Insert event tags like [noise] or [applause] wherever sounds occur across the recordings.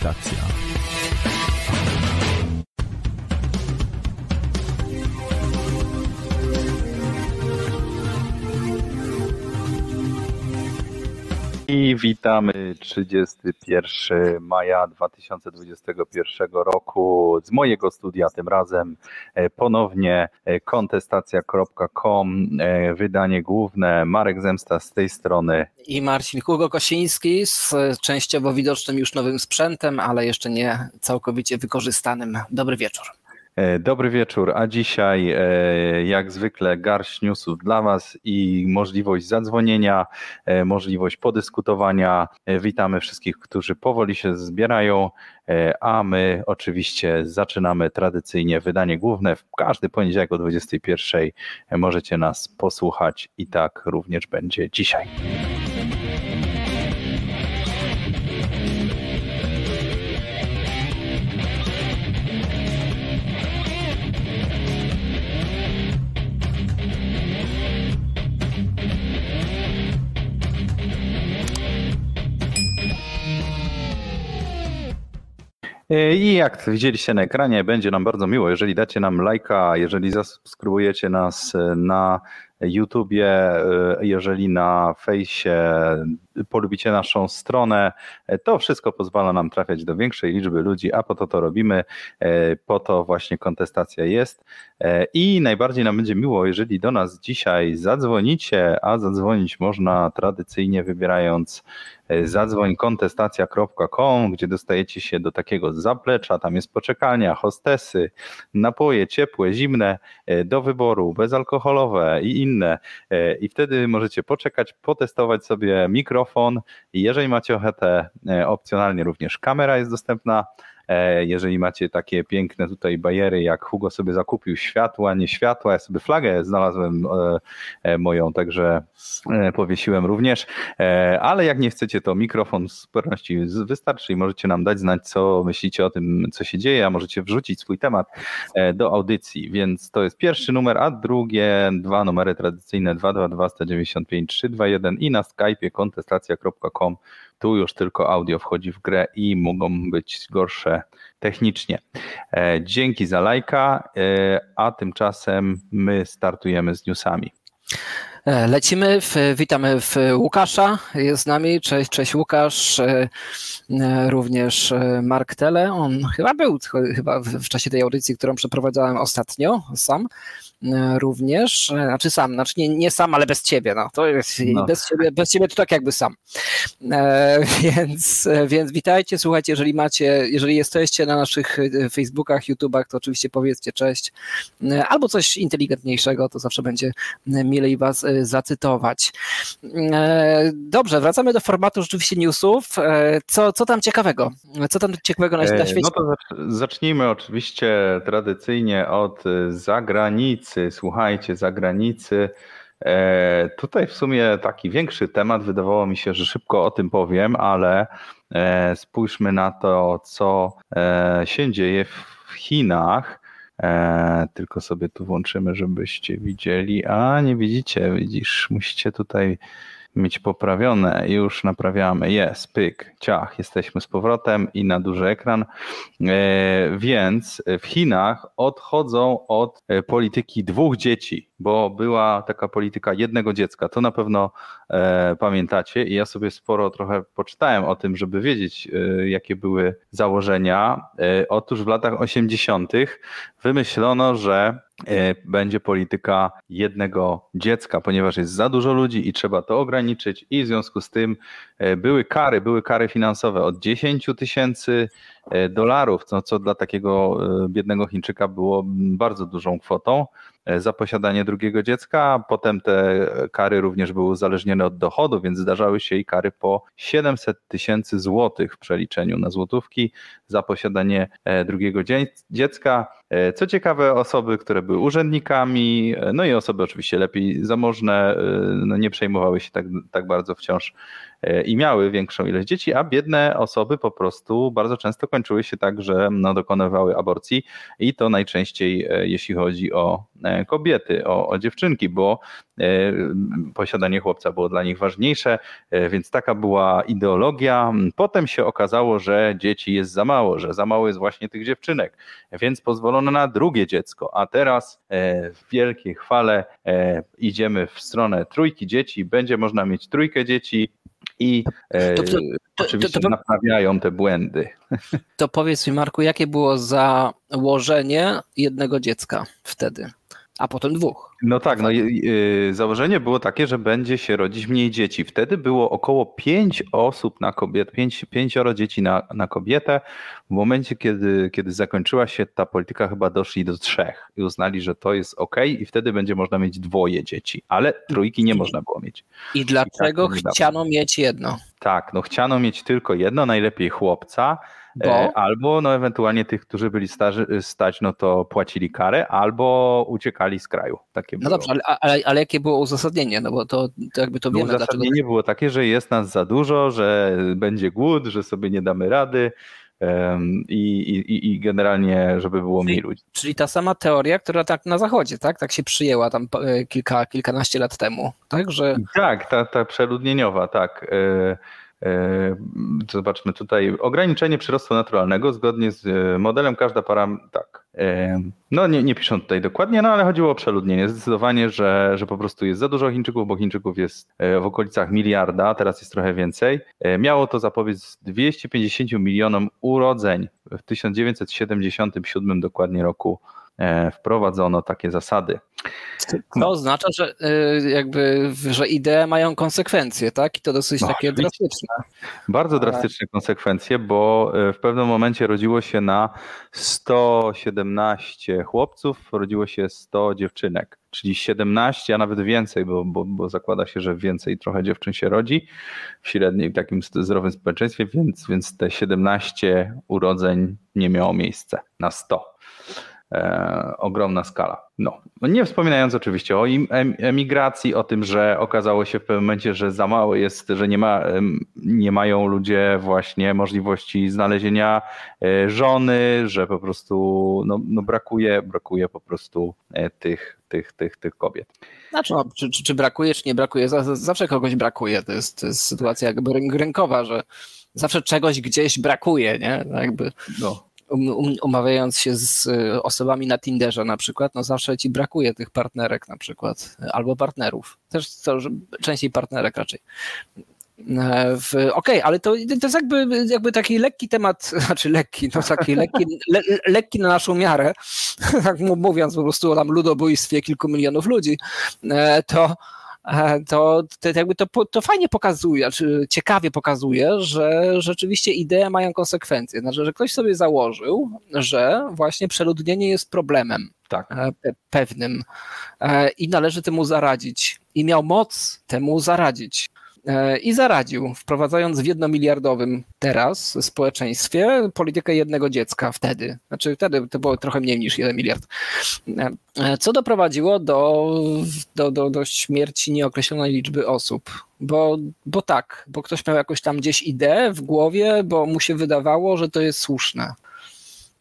Kontestacja. Witamy 31 maja 2021 roku z mojego studia tym razem e, ponownie e, kontestacja.com, e, wydanie główne, Marek Zemsta z tej strony. I Marcin Hugo Kosiński z częściowo widocznym już nowym sprzętem, ale jeszcze nie całkowicie wykorzystanym. Dobry wieczór. E, dobry wieczór, a dzisiaj e, jak zwykle garść newsów dla Was i możliwość zadzwonienia, e, możliwość podyskutowania. Witamy wszystkich, którzy powoli się zbierają, a my oczywiście zaczynamy tradycyjnie wydanie główne. W każdy poniedziałek o 21 możecie nas posłuchać i tak również będzie dzisiaj. I jak widzieliście na ekranie, będzie nam bardzo miło, jeżeli dacie nam lajka, jeżeli zasubskrybujecie nas e, na YouTubie, e, jeżeli na fejsie polubicie naszą stronę, to wszystko pozwala nam trafiać do większej liczby ludzi, a po to to robimy, po to właśnie kontestacja jest. I najbardziej nam będzie miło, jeżeli do nas dzisiaj zadzwonicie, a zadzwonić można tradycyjnie wybierając zadzwoń kontestacja.com, gdzie dostajecie się do takiego zaplecza, tam jest poczekalnia, hostesy, napoje ciepłe, zimne, do wyboru, bezalkoholowe i inne. I wtedy możecie poczekać, potestować sobie mikrofon. Jeżeli macie ochotę, opcjonalnie również kamera jest dostępna, E, jeżeli macie takie piękne tutaj bajery, jak Hugo sobie zakupił światła, nie światła, ja sobie flagę znalazłem e, e, moją, także powiesiłem również, ale jak nie chcecie, to mikrofon w zupełności wystarczy i możecie nam dać znać, co myślicie o tym, co się dzieje, a możecie wrzucić swój temat do audycji, więc to jest pierwszy numer, a drugie dwa numery tradycyjne 222 195 321 i na Skype'ie kontestacja.com tu już tylko audio wchodzi w grę i mogą być gorsze technicznie. E, dzięki za lajka, e, a tymczasem my startujemy z newsami. E, lecimy, w, witamy w Łukasza, jest z nami, cześć, cześć Łukasz, również Mark Tele, on chyba był chyba w czasie tej audycji, którą przeprowadzałem ostatnio sam, E, również, e, znaczy sam, znaczy nie, nie sam, ale bez ciebie, no. To jest, no. Bez, ciebie, bez ciebie to tak jakby sam. E, [laughs] więc, e, więc witajcie, słuchajcie, jeżeli macie, jeżeli jesteście na naszych Facebookach, YouTubach, to oczywiście powiedzcie cześć, albo coś inteligentniejszego, to zawsze będzie milej was zacytować. E, dobrze, wracamy do formatu rzeczywiście newsów. Co, co tam ciekawego? Co tam ciekawego na, na świecie? No to zacznijmy oczywiście tradycyjnie od zagranicy słuchajcie, zagranicy. Tutaj w sumie taki większy temat, wydawało mi się, że szybko o tym powiem, ale spójrzmy na to, co się dzieje w Chinach. Tylko sobie tu włączymy, żebyście widzieli. A nie widzicie, widzisz, musicie tutaj mieć poprawione. Już naprawiamy. Jest, pyk, ciach, jesteśmy z powrotem i na duży ekran. Więc w Chinach odchodzą od polityki dwóch dzieci bo była taka polityka jednego dziecka. To na pewno e, pamiętacie i ja sobie sporo trochę poczytałem o tym, żeby wiedzieć, e, jakie były założenia. E, otóż w latach 80. wymyślono, że e, będzie polityka jednego dziecka, ponieważ jest za dużo ludzi i trzeba to ograniczyć i w związku z tym e, były kary, były kary finansowe od 10 tysięcy e, dolarów, co, co dla takiego biednego Chińczyka było bardzo dużą kwotą. E, za posiadanie drugiego dziecka. Potem te kary również były uzależnione od dochodu, więc zdarzały się i kary po 700 tysięcy złotych w przeliczeniu na złotówki za posiadanie e, drugiego dziecka. E, co ciekawe, osoby, które były urzędnikami, no i osoby oczywiście lepiej zamożne, no nie przejmowały się tak, tak bardzo wciąż i miały większą ilość dzieci, a biedne osoby po prostu bardzo często kończyły się tak, że no, dokonywały aborcji i to najczęściej jeśli chodzi o kobiety, o, o dziewczynki, bo posiadanie chłopca było dla nich ważniejsze, więc taka była ideologia. Potem się okazało, że dzieci jest za mało, że za mało jest właśnie tych dziewczynek, więc pozwolono na drugie dziecko, a teraz w wielkiej chwale idziemy w stronę trójki dzieci, będzie można mieć trójkę dzieci, i e, to, to, to, oczywiście naprawiają te błędy. To powiedz mi, Marku, jakie było założenie jednego dziecka wtedy, a potem dwóch? No tak, no, założenie było takie, że będzie się rodzić mniej dzieci. Wtedy było około pięć osób na kobietę, pięć, pięcioro dzieci na, na kobietę. W momencie, kiedy, kiedy zakończyła się ta polityka, chyba doszli do trzech i uznali, że to jest ok, i wtedy będzie można mieć dwoje dzieci, ale trójki nie można było mieć. I dlaczego I tak chciano mieć jedno? Tak, no chciano mieć tylko jedno, najlepiej chłopca bo? E, albo no ewentualnie tych, którzy byli starzy, stać, no to płacili karę, albo uciekali z kraju. Takie no było. dobrze, ale, ale, ale, jakie było uzasadnienie? No bo to, to jakby to no wiemy. Uzasadnienie dlaczego... było takie, że jest nas za dużo, że będzie głód, że sobie nie damy rady. I, i, I generalnie, żeby było mniej ludzi. Czyli ta sama teoria, która tak na zachodzie, tak? Tak się przyjęła tam e, kilka, kilkanaście lat temu, tak? Że... Tak, ta, ta przeludnieniowa, tak. E, zobaczmy tutaj, ograniczenie przyrostu naturalnego zgodnie z e, modelem każda para, tak. E, no nie, nie piszą tutaj dokładnie, no ale chodziło o przeludnienie. Zdecydowanie, że, że po prostu jest za dużo Chińczyków, bo Chińczyków jest w okolicach miliarda, teraz jest trochę więcej. Miało to zapowiedz 250 milionom urodzeń w 1977 dokładnie roku wprowadzono takie zasady. To no. oznacza, że y, jakby, że idee mają konsekwencje, tak? I to dosyć no, takie drastyczne. Bardzo drastyczne konsekwencje, bo y, w pewnym momencie rodziło się na 117 chłopców, rodziło się 100 dziewczynek, czyli 17, a nawet więcej, bo, bo, bo zakłada się, że więcej trochę dziewczyn się rodzi w średnim takim zdrowym społeczeństwie, więc, więc te 17 urodzeń nie miało miejsca na 100 e, ogromna skala. No. Nie wspominając oczywiście o emigracji, o tym, że okazało się w pewnym momencie, że za mało jest, że nie, ma, nie mają ludzie właśnie możliwości znalezienia e, żony, że po prostu no, no brakuje, brakuje po prostu e, tych, tych, tych, tych kobiet. Znaczy, no, czy, czy, czy brakuje, czy nie brakuje? Zawsze kogoś brakuje. To jest, to jest sytuacja jakby rynkowa, że zawsze czegoś gdzieś brakuje, nie? Jakby... No umawiając się z y, osobami na Tinderze na przykład, no zawsze ci brakuje tych partnerek na przykład, albo partnerów. Też to, częściej partnerek raczej. E, Okej, okay, ale to, to jest jakby, jakby taki lekki temat, [laughs] znaczy lekki, no taki lekki, le, lekki na naszą miarę, [laughs] tak mówiąc po prostu o tam ludobójstwie kilku milionów ludzi, e, to E, to, to jakby to, to fajnie pokazuje, czy ciekawie pokazuje, że rzeczywiście idee mają konsekwencje. Znaczy, że ktoś sobie założył, że właśnie przeludnienie jest problemem. Tak. E, pewnym e, i należy temu zaradzić. I miał moc temu zaradzić. E, i zaradził, wprowadzając w jednomiliardowym teraz społeczeństwie politykę jednego dziecka wtedy. Znaczy wtedy to było trochę mniej niż jeden miliard. E, e, co doprowadziło do, do, do, do śmierci nieokreślonej liczby osób. Bo, bo tak, bo ktoś miał jakąś tam gdzieś ideę w głowie, bo mu się wydawało, że to jest słuszne.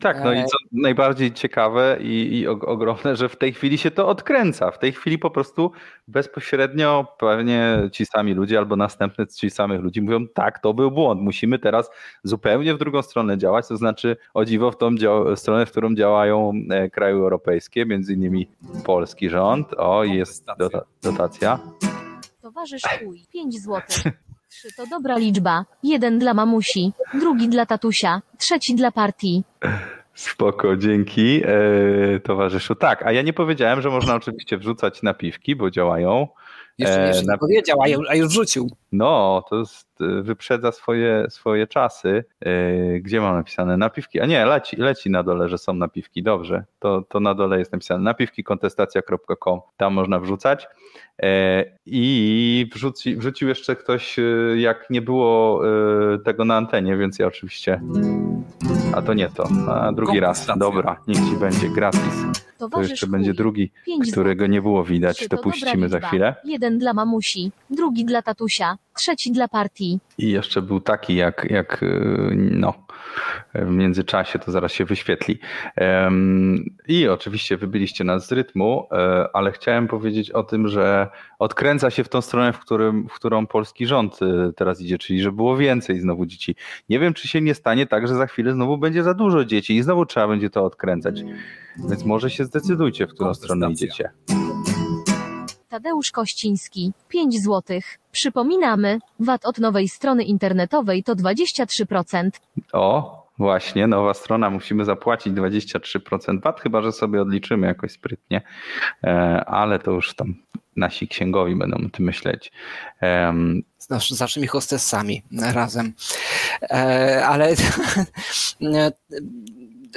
Tak, no i co najbardziej ciekawe i, i, ogromne, że w tej chwili się to odkręca. W tej chwili po prostu bezpośrednio pewnie ci sami ludzie albo następne ci samych ludzi mówią, tak, to był błąd, musimy teraz zupełnie w drugą stronę działać, to znaczy o dziwo w tą stronę, w którą działają e, kraje europejskie, między innymi polski rząd, o jest dotacja. Towarzysz Uj, 5 złotych. [laughs] Trzy to dobra liczba. Jeden dla mamusi, drugi dla tatusia, trzeci dla partii. Spoko, dzięki e, towarzyszu. Tak, a ja nie powiedziałem, że można oczywiście wrzucać napiwki, bo działają. Jeszcze, jeszcze nie powiedział, a już wrzucił. No, to jest, wyprzedza swoje, swoje czasy. E, gdzie mam napisane napiwki? A nie, leci, leci na dole, że są napiwki. Dobrze, to, to na dole jest napisane napiwkikontestacja.com. Tam można wrzucać. E, I wrzuci, wrzucił jeszcze ktoś, jak nie było tego na antenie, więc ja oczywiście. A to nie to. A drugi raz. Dobra, niech ci będzie gratis. To jeszcze będzie drugi, którego nie było widać. To puścimy za chwilę. Jeden dla mamusi, drugi dla tatusia, trzeci dla partii. I jeszcze był taki, jak, jak y, no, w międzyczasie to zaraz się wyświetli. I oczywiście wybiliście nas z rytmu, e, ale chciałem powiedzieć o tym, że odkręca się w tą stronę, w, którym, w którą polski rząd y, teraz idzie, czyli że było więcej znowu dzieci. Nie wiem, czy się nie stanie tak, że za chwilę znowu będzie za dużo dzieci i znowu trzeba będzie to odkręcać. Więc może się zdecydujcie, w którą stronę idziecie. Tadeusz Kościński, 5 zł. Przypominamy, VAT od nowej strony internetowej to 23%. O, właśnie, nowa strona, musimy zapłacić 23% VAT, chyba że sobie odliczymy jakoś sprytnie, e, ale to już tam nasi księgowi będą o tym myśleć. Z, nasz, z naszymi hostessami razem. E, ale [laughs] e,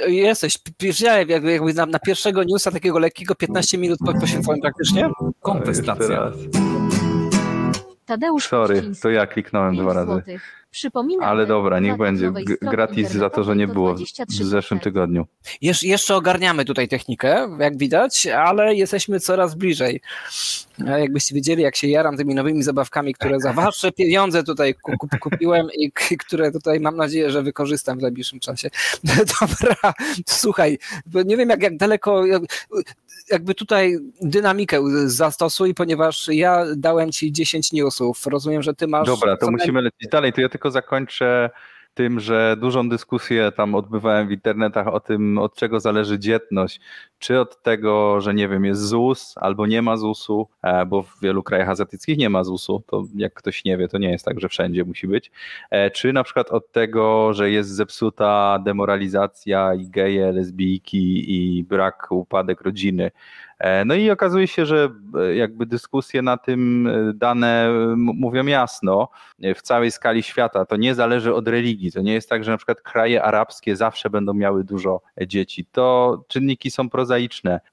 jesteś, wiedziałem, jakby, jakby na, na pierwszego newsa takiego lekkiego 15 minut poświęcony praktycznie. raz. Tadeusz Sorry, to ja kliknąłem 5 dwa razy. złotych. Przypominamy, Ale dobra, niech będzie. G- Gratis za to, że nie było w 23%. zeszłym tygodniu. Jesz, jeszcze ogarniamy tutaj technikę, jak widać, ale jesteśmy coraz bliżej. E, Jakbyście wiedzieli, jak się jaram tymi nowymi zabawkami, które za wasze pieniądze tutaj ku- kup- kupiłem i k- które tutaj mam nadzieję, że wykorzystam w najbliższym czasie. [laughs] Dobra, słuchaj, bo nie wiem jak, jak daleko, jakby tutaj dynamikę zastosuj, ponieważ ja dałem ci 10 newsów. Rozumiem, że ty masz... Dobra, to musimy lecieć dalej. To ja tylko zakończę tym, że dużą dyskusję tam odbywałem w internetach o tym, od czego zależy dzietność. Czy od tego, że nie wiem, jest ZUS albo nie ma ZUS-u, e, bo w wielu krajach azjatyckich nie ma ZUS-u, to jak ktoś nie wie, to nie jest tak, że wszędzie musi być. E, Czy na przykład od tego, że jest zepsuta demoralizacja i geje, lesbijki i brak upadek rodziny. E, No i okazuje się, że jakby dyskusje na tym dane mówią jasno w całej skali świata. To nie zależy od religii. To nie jest tak, że na przykład kraje arabskie zawsze będą miały dużo dzieci. To czynniki są prozaiczne.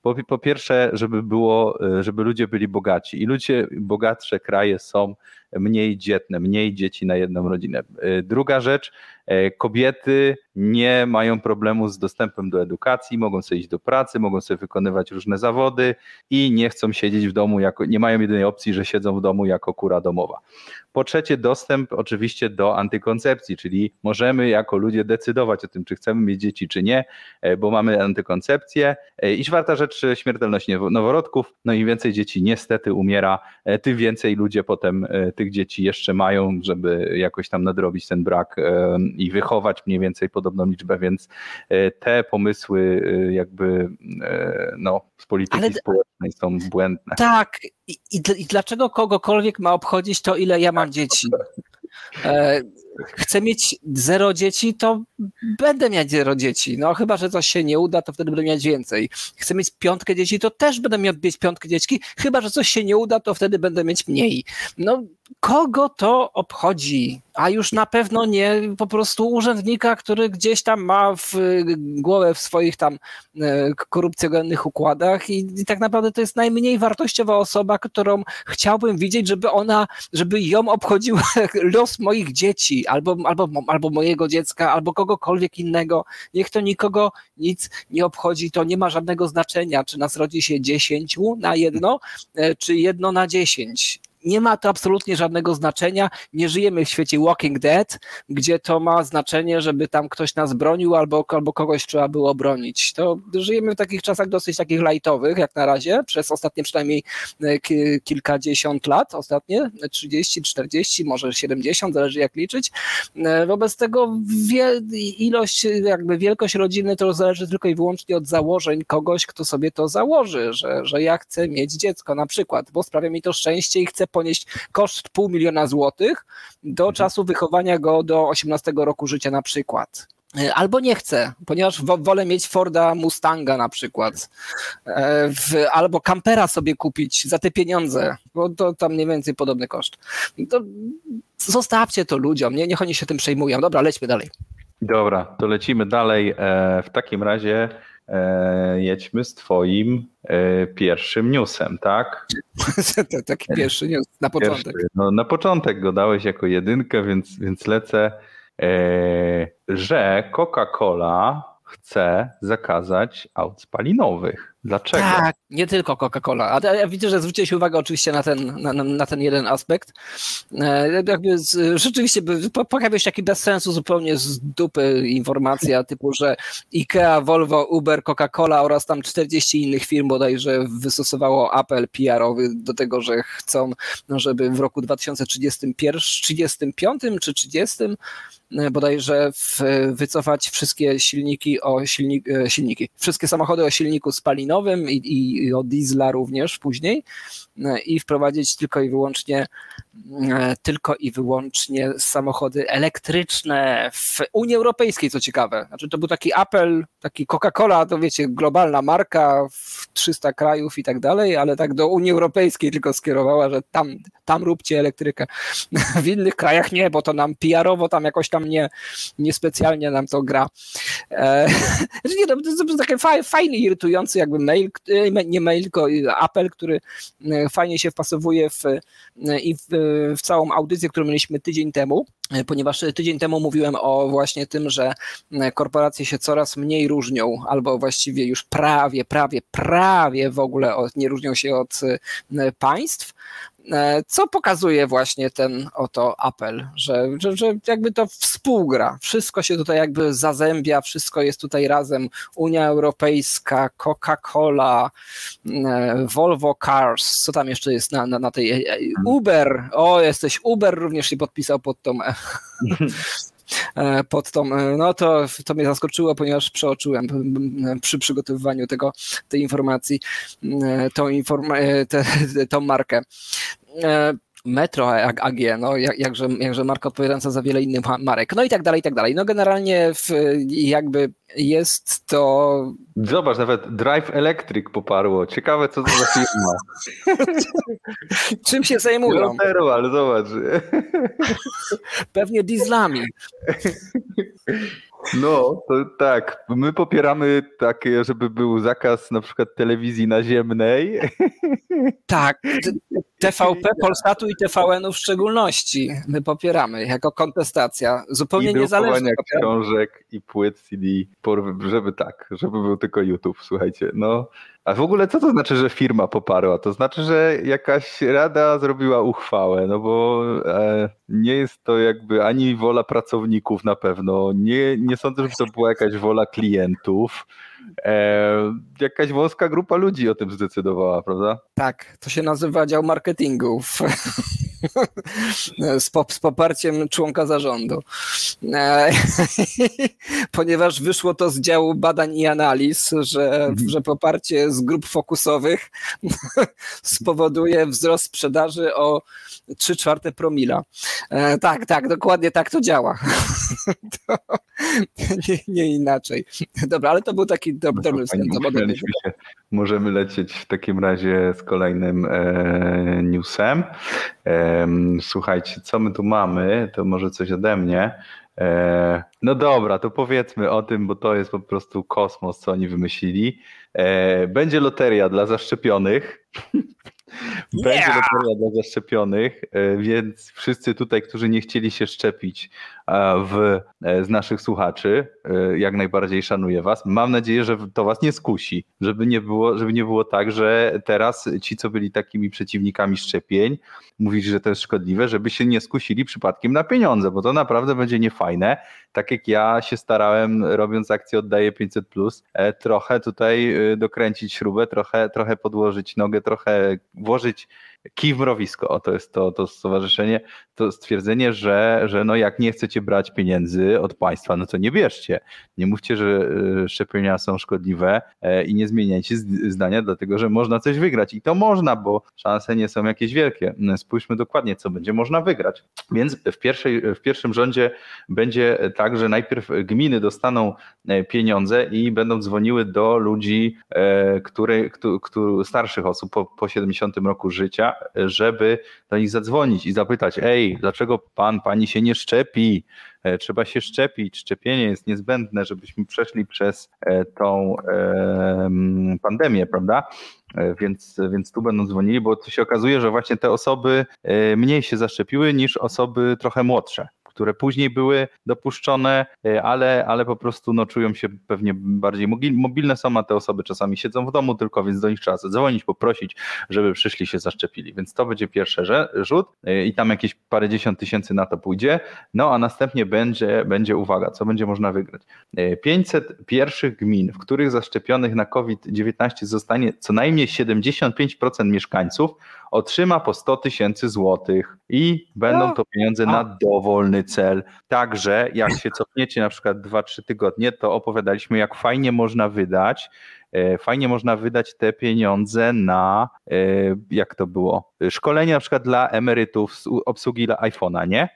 Po, po pierwsze, żeby było, e, żeby ludzie byli bogaci. I ludzie, bogatsze kraje są mniej dzietne, mniej dzieci na jedną rodzinę. E, Druga rzecz, e, kobiety nie mają problemu z dostępem do edukacji, mogą sobie iść do pracy, mogą sobie wykonywać różne zawody i nie chcą siedzieć w domu, jako, nie mają jedynej opcji, że siedzą w domu jako kura domowa. Po trzecie, dostęp oczywiście do antykoncepcji, czyli możemy jako ludzie decydować o tym, czy chcemy mieć dzieci, czy nie, e, bo mamy antykoncepcję. I czwarta rzecz, śmiertelność noworodków. No im więcej dzieci niestety umiera, tym więcej ludzie potem tych dzieci jeszcze mają, żeby jakoś tam nadrobić ten brak e, i wychować mniej więcej podobną liczbę, więc e, te pomysły e, jakby no, z polityki Ale- społecznej są błędne. Tak, i, i, dl- i dlaczego kogokolwiek ma obchodzić to, ile ja mam dzieci? Chcę mieć zero dzieci, to będę mieć zero dzieci. No chyba, że coś się nie uda, to wtedy będę mieć więcej. Chcę mieć piątkę dzieci, to też będę miał mieć piątkę dzieci. Chyba, że coś się nie uda, to wtedy będę mieć mniej. No kogo to obchodzi? A już na pewno nie po prostu urzędnika, który gdzieś tam ma w głowę w swoich tam e, korupcjogennych układach i, i tak naprawdę to jest najmniej wartościowa osoba, którą chciałbym widzieć, żeby ona, żeby ją obchodził [laughs] los moich dzieci albo, albo, albo mojego dziecka, albo kogokolwiek innego. Niech to nikogo nic nie obchodzi, to nie ma żadnego znaczenia, czy nas rodzi się dziesięciu na jedno, e, czy jedno na dziesięć. Nie ma to absolutnie żadnego znaczenia. Nie żyjemy w świecie Walking Dead, gdzie to ma znaczenie, żeby tam ktoś nas bronił albo, albo kogoś trzeba było bronić. To żyjemy w takich czasach dosyć takich lightowych, jak na razie, przez ostatnie przynajmniej e, ki- kilkadziesiąt lat, ostatnie 30, 40, może 70, zależy jak liczyć. E, Wobec tego ilość, jakby wielkość rodziny to zależy tylko i wyłącznie od założeń kogoś, kto sobie to założy, że, że ja chcę mieć dziecko na przykład, bo sprawia mi to szczęście i chcę ponieść koszt pół miliona złotych do czasu wychowania go do 18 roku życia na przykład. E, Albo nie chcę, ponieważ wo- wolę mieć Forda Mustanga na przykład. E, W, albo kampera sobie kupić za te pieniądze, bo to tam mniej więcej podobny koszt. To zostawcie to ludziom, nie, niech oni się tym przejmują. Dobra, lećmy dalej. Dobra, to lecimy dalej. E, W takim razie jedźmy z Twoim e, pierwszym newsem, tak? [laughs] Taki pierwszy news na początek. Pierwszy. No, na początek go dałeś jako jedynkę, więc, więc lecę, e, że Coca-Cola chce zakazać aut spalinowych. Dlaczego? Tak, nie tylko Coca-Cola. A ja widzę, że zwróciłeś uwagę oczywiście na ten, na, na ten jeden aspekt. E, jakby z, rzeczywiście pojawia się taki bez sensu zupełnie z dupy informacja typu, że IKEA, Volvo, Uber, Coca-Cola oraz tam 40 innych firm bodajże wystosowało apel PR-owy do tego, że chcą, żeby w roku 2031, 35 czy 30 E, bodajże w, wycofać wszystkie silniki o silnik, e, silniki, wszystkie samochody o silniku spalinowym i, i o diesla również później. e, i wprowadzić tylko i wyłącznie tylko i wyłącznie samochody elektryczne w Unii Europejskiej, co ciekawe. Znaczy to był taki apel, taki Coca-Cola, to wiecie, globalna marka w 300 krajów i tak dalej, ale tak do Unii Europejskiej tylko skierowała, że tam, tam róbcie elektrykę. [laughs] W innych krajach nie, bo to nam PR-owo tam jakoś tam nie, niespecjalnie nam to gra. E, [laughs] nie, to jest taki fajny, irytujący jakby mail, nie mail, tylko apel, który e, fajnie się wpasowuje w, e, i w, w całą audycję, którą mieliśmy tydzień temu, ponieważ tydzień temu mówiłem o właśnie tym, że korporacje się coraz mniej różnią, albo właściwie już prawie, prawie, prawie w ogóle od, nie różnią się od państw, E, co pokazuje właśnie ten oto apel, że, że, że jakby to współgra, wszystko się tutaj jakby zazębia, wszystko jest tutaj razem, Unia Europejska, Coca-Cola, e, Volvo Cars, co tam jeszcze jest na, na, na tej, e, Uber, o jesteś Uber również się podpisał pod tą [laughs] pod tą, no to, to mnie zaskoczyło, ponieważ przeoczyłem przy przygotowywaniu tego, tej informacji, tą, informa te, [laughs] tą markę. Metro AG, no jakże, jakże marka odpowiadająca za wiele innych marek, no i tak dalej, i tak dalej. No generalnie w, jakby jest to... Zobacz, nawet Drive Electric poparło. Ciekawe, co to za firma. [laughs] Czym się zajmują? Lotero, ale zobacz. Pewnie dieslami. [laughs] No, to tak. My popieramy takie, żeby był zakaz na przykład telewizji naziemnej. Tak. TVP, Polsatu i TVN-u w szczególności my popieramy jako kontestacja. Zupełnie I niezależnie. książek i płyt CD, żeby tak, żeby był tylko YouTube, słuchajcie. No, a w ogóle co to znaczy, że firma poparła? To znaczy, że jakaś rada zrobiła uchwałę, no bo e, nie jest to jakby ani wola pracowników na pewno, nie, nie sądzę, że to była jakaś wola klientów. E, jakaś wąska grupa ludzi o tym zdecydowała, prawda? Tak, to się nazywa dział marketingu [laughs] z, pop, z poparciem członka zarządu. E, [laughs] ponieważ wyszło to z działu badań i analiz, że, mhm. że poparcie z grup fokusowych [laughs] spowoduje wzrost sprzedaży o 3 czwarte promila. E, tak, tak, dokładnie tak to działa. [laughs] to, nie, nie, inaczej. Dobra, ale to był taki dobry no, wstęp. Możemy lecieć w takim razie z kolejnym e, newsem. E, słuchajcie, co my tu mamy? To może coś ode mnie. E, no dobra, to powiedzmy o tym, bo to jest po prostu kosmos, co oni wymyślili. E, będzie loteria dla zaszczepionych. [laughs] Będzie loteria dla zaszczepionych, e, więc wszyscy tutaj, którzy nie chcieli się szczepić w, z naszych słuchaczy, jak najbardziej szanuję was. Mam nadzieję, że to was nie skusi, żeby nie było, żeby nie było tak, że teraz ci, co byli takimi przeciwnikami szczepień, mówić, że to jest szkodliwe, żeby się nie skusili przypadkiem na pieniądze, bo to naprawdę będzie niefajne. Tak jak ja się starałem, robiąc akcję Oddaję 500, e, trochę tutaj e, dokręcić śrubę, trochę, trochę podłożyć nogę, trochę włożyć kij w mrowisko. O, to jest to, to stowarzyszenie, to stwierdzenie, że, że no jak nie chcecie brać pieniędzy od państwa, no to nie bierzcie. Nie mówcie, że e, szczepienia są szkodliwe i nie zmieniajcie zdania, dlatego że można coś wygrać. I to można, bo szanse nie są jakieś wielkie spójrzmy dokładnie, co będzie można wygrać. Więc w, pierwszej, w pierwszym rządzie będzie tak, że najpierw gminy dostaną e, pieniądze i będą dzwoniły do ludzi, e, które, które, starszych osób po, po 70 roku życia, żeby do nich zadzwonić i zapytać, ej, dlaczego pan, pani się nie szczepi? E, trzeba się szczepić. Szczepienie jest niezbędne, żebyśmy przeszli przez tą pandemię, prawda? E, więc, więc tu będą dzwonili, bo to się okazuje, że właśnie te osoby e, mniej się zaszczepiły niż osoby trochę młodsze, które później były dopuszczone, e, ale, ale po prostu no, czują się pewnie bardziej mobilne są, a te osoby czasami siedzą w domu tylko, więc do nich trzeba zadzwonić, poprosić, żeby przyszli się zaszczepili. Więc to będzie pierwszy rzut e, i tam jakieś parędziesiąt tysięcy na to pójdzie. No a następnie będzie, będzie uwaga, co będzie można wygrać. E, 500 pierwszych gmin, w których zaszczepionych na COVID-19 zostanie co najmniej 75% mieszkańców, otrzyma po 100 tysięcy złotych i będą No. to pieniądze na dowolny cel. Także jak się cofniecie na przykład 2-3 tygodnie, to opowiadaliśmy, jak fajnie można wydać. e, Fajnie można wydać te pieniądze na, e, jak to było, szkolenie na przykład dla emerytów z obsługi iPhone'a, nie?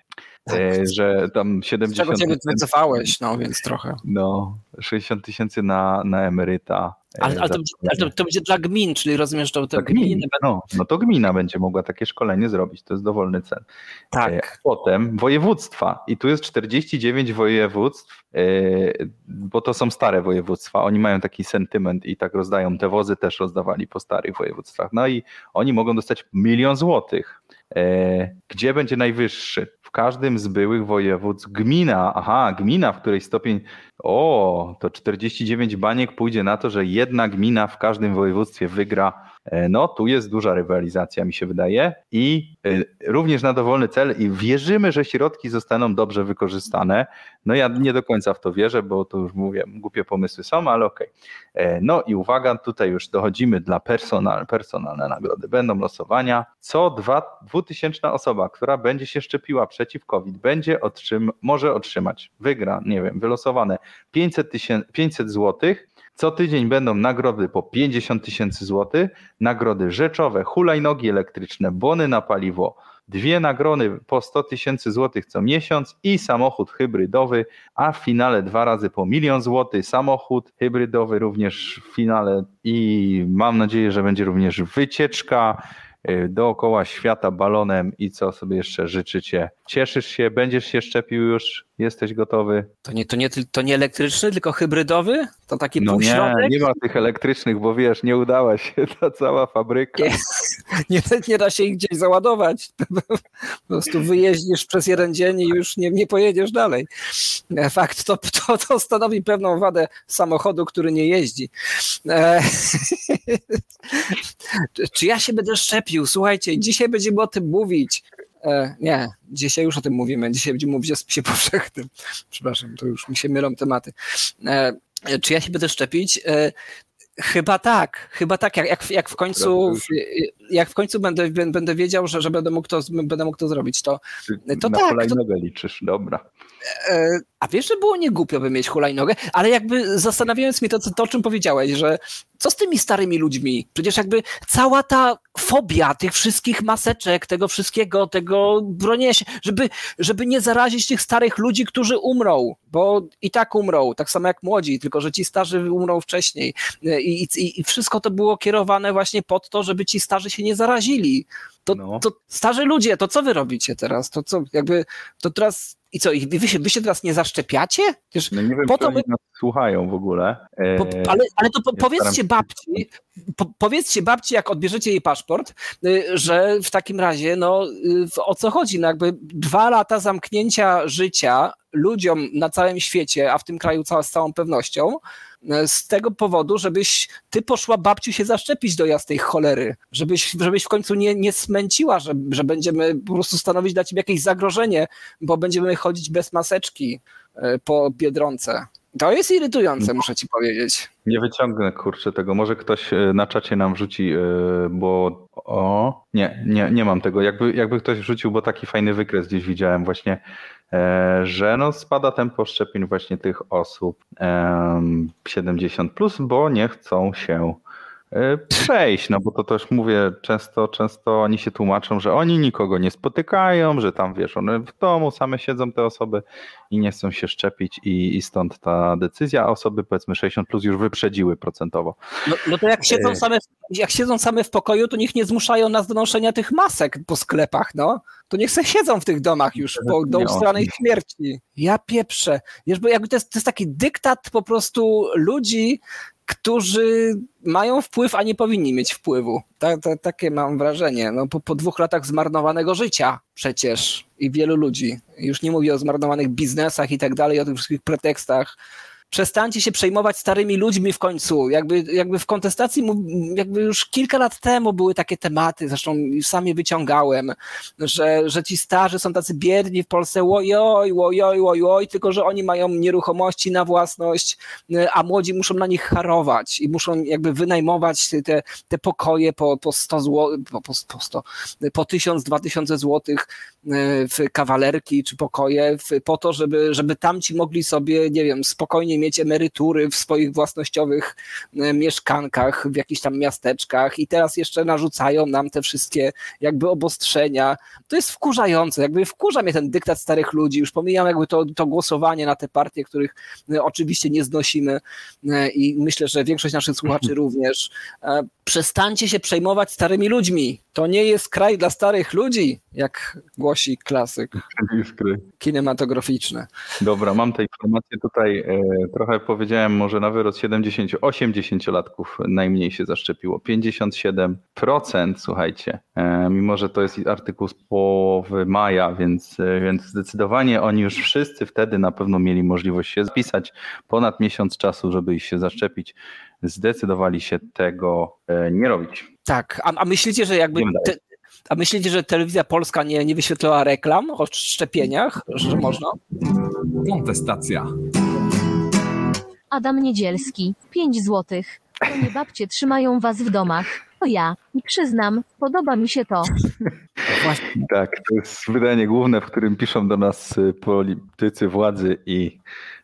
E, Że tam Z czego 70 cię wycofałeś, no więc trochę. no, 60 tysięcy na, na emeryta. e, Ale, ale, to, ale to, to będzie dla gmin, czyli rozumiesz, że to gminy gmin. będą... No, no to gmina będzie mogła takie szkolenie zrobić, to jest dowolny cel. E, Tak. Potem województwa i tu jest 49 województw, e, bo to są stare województwa, oni mają taki sentyment i tak rozdają, te wozy też rozdawali po starych województwach, no i oni mogą dostać milion złotych. E, Gdzie będzie najwyższy? W każdym z byłych województw gmina, aha, gmina, w której stopień, o, to 49 baniek pójdzie na to, że jedna gmina w każdym województwie wygra No, tu jest duża rywalizacja, mi się wydaje, i e, również na dowolny cel, i wierzymy, że środki zostaną dobrze wykorzystane. No, ja nie do końca w to wierzę, bo to już mówię, głupie pomysły są, ale okej. E, No i uwaga, tutaj już dochodzimy dla personal, personalne nagrody. Będą losowania. Co dwa, dwutysięczna osoba, która będzie się szczepiła przeciw COVID, będzie otrzym, może otrzymać, wygra, nie wiem, wylosowane 500, tysięcy, 500 złotych. Co tydzień będą nagrody po 50 tysięcy złotych, nagrody rzeczowe, hulajnogi elektryczne, bony na paliwo, dwie nagrody po 100 tysięcy złotych co miesiąc i samochód hybrydowy, a w finale dwa razy po milion złotych samochód hybrydowy również w finale i mam nadzieję, że będzie również wycieczka y, dookoła świata balonem i co sobie jeszcze życzycie. Cieszysz się, będziesz się szczepił już, jesteś gotowy? To nie, to, nie, to nie elektryczny, tylko hybrydowy? To taki No nie, półśrodek? nie ma tych elektrycznych, bo wiesz, nie udała się [laughs] ta cała fabryka. Nie. Nie, nie da się ich gdzieś załadować. [laughs] Po prostu wyjeździsz przez jeden dzień i już nie, nie pojedziesz dalej. Fakt, to, to, to stanowi pewną wadę samochodu, który nie jeździ. E, [laughs] czy- Czy ja się będę szczepił? Słuchajcie, dzisiaj będziemy o tym mówić. E, nie, dzisiaj już o tym mówimy. Dzisiaj będziemy mówić o spisie powszechnym. [laughs] Przepraszam, to już mi się mylą tematy. E, czy ja się będę szczepić? E, Chyba tak, chyba tak, jak, jak, jak w końcu, jak w końcu będę, będę wiedział, że, że będę, mógł to, będę mógł to zrobić, to, To na tak, hulajnogę liczysz, dobra. E, A wiesz, że było nie głupio by mieć hulajnogę, ale jakby zastanawiając mnie to, to, o czym powiedziałeś, że co z tymi starymi ludźmi? Przecież jakby cała ta fobia tych wszystkich maseczek, tego wszystkiego, tego bronienia się, żeby, żeby nie zarazić tych starych ludzi, którzy umrą, bo i tak umrą, tak samo jak młodzi, tylko że ci starzy umrą wcześniej. E, I, i, i wszystko to było kierowane właśnie pod to, żeby ci starzy się nie zarazili. To, No. to starzy ludzie, to co wy robicie teraz? To co, jakby, to teraz i co, i wy się, wy się teraz nie zaszczepiacie? Przecież, No nie wiem, Po to oni my- nas słuchają w ogóle. E, po, ale, ale to po, powiedzcie się- babci, po, powiedzcie babci, jak odbierzecie jej paszport, y, że w takim razie, no y, o co chodzi? No jakby dwa lata zamknięcia życia ludziom na całym świecie, a w tym kraju cała, z całą pewnością, z tego powodu, żebyś ty poszła babciu się zaszczepić do jasnej cholery, żebyś, żebyś w końcu nie, nie smęciła, że, że będziemy po prostu stanowić dla ciebie jakieś zagrożenie, bo będziemy chodzić bez maseczki y, po Biedronce. To jest irytujące, muszę ci powiedzieć. Nie wyciągnę kurczę tego. Może ktoś e, na czacie nam wrzuci, e, bo o nie, nie, nie mam tego. Jakby, jakby ktoś wrzucił, bo taki fajny wykres gdzieś widziałem właśnie, e, że no spada tempo szczepień właśnie tych osób em, 70 plus, bo nie chcą się e, przejść, no bo to też mówię, często, często oni się tłumaczą, że oni nikogo nie spotykają, że tam wiesz, one w domu same siedzą te osoby i nie chcą się szczepić i, i stąd ta decyzja, a osoby powiedzmy 60 plus już wyprzedziły procentowo. No, no to jak siedzą, E. same, jak siedzą same w pokoju, to niech nie zmuszają nas do noszenia tych masek po sklepach, no. To niech se siedzą w tych domach już po, do ustanej śmierci. Ja pieprzę. Wiesz, bo jakby to jest, to jest taki dyktat po prostu ludzi, którzy mają wpływ, a nie powinni mieć wpływu. Ta, ta, takie mam wrażenie. No, po, po dwóch latach zmarnowanego życia przecież. i wielu ludzi, już nie mówię o zmarnowanych biznesach i tak dalej, o tych wszystkich pretekstach, przestańcie się przejmować starymi ludźmi w końcu. Jakby, jakby w kontestacji, jakby już kilka lat temu były takie tematy, zresztą sam je wyciągałem, że, że ci starzy są tacy biedni w Polsce, ojoj, ojoj, ojoj, tylko że oni mają nieruchomości na własność, a młodzi muszą na nich harować i muszą jakby wynajmować te, te pokoje po, po 100 zł, po, po, po 100, po 1000, 2000 złotych w kawalerki czy pokoje w, po to, żeby, żeby tamci mogli sobie, nie wiem, spokojnie mieć emerytury w swoich własnościowych e, mieszkankach, w jakichś tam miasteczkach i teraz jeszcze narzucają nam te wszystkie jakby obostrzenia. To jest wkurzające, jakby wkurza mnie ten dyktat starych ludzi, już pomijam jakby to, to głosowanie na te partie, których e, oczywiście nie znosimy e, i myślę, że większość naszych słuchaczy również. Przestańcie się przejmować starymi ludźmi. To nie jest kraj dla starych ludzi, jak głosi klasyk kinematograficzny. Dobra, mam te informacje tutaj. E, trochę powiedziałem, może na wyrost 70, 80-latków najmniej się zaszczepiło. 57%, słuchajcie, e, mimo że to jest artykuł z połowy maja, więc, e, więc zdecydowanie oni już wszyscy wtedy na pewno mieli możliwość się zapisać. Ponad miesiąc czasu, żeby ich się zaszczepić. Zdecydowali się tego nie robić. Tak, a, a myślicie, że jakby te, a myślicie, że telewizja polska nie, nie wyświetlała reklam o szczepieniach, że można? Kontestacja. Adam Niedzielski, 5 złotych. To nie babcie trzymają was w domach. To ja. I przyznam, podoba mi się to. Właśnie. Tak, to jest wydanie główne, w którym piszą do nas y, politycy władzy i,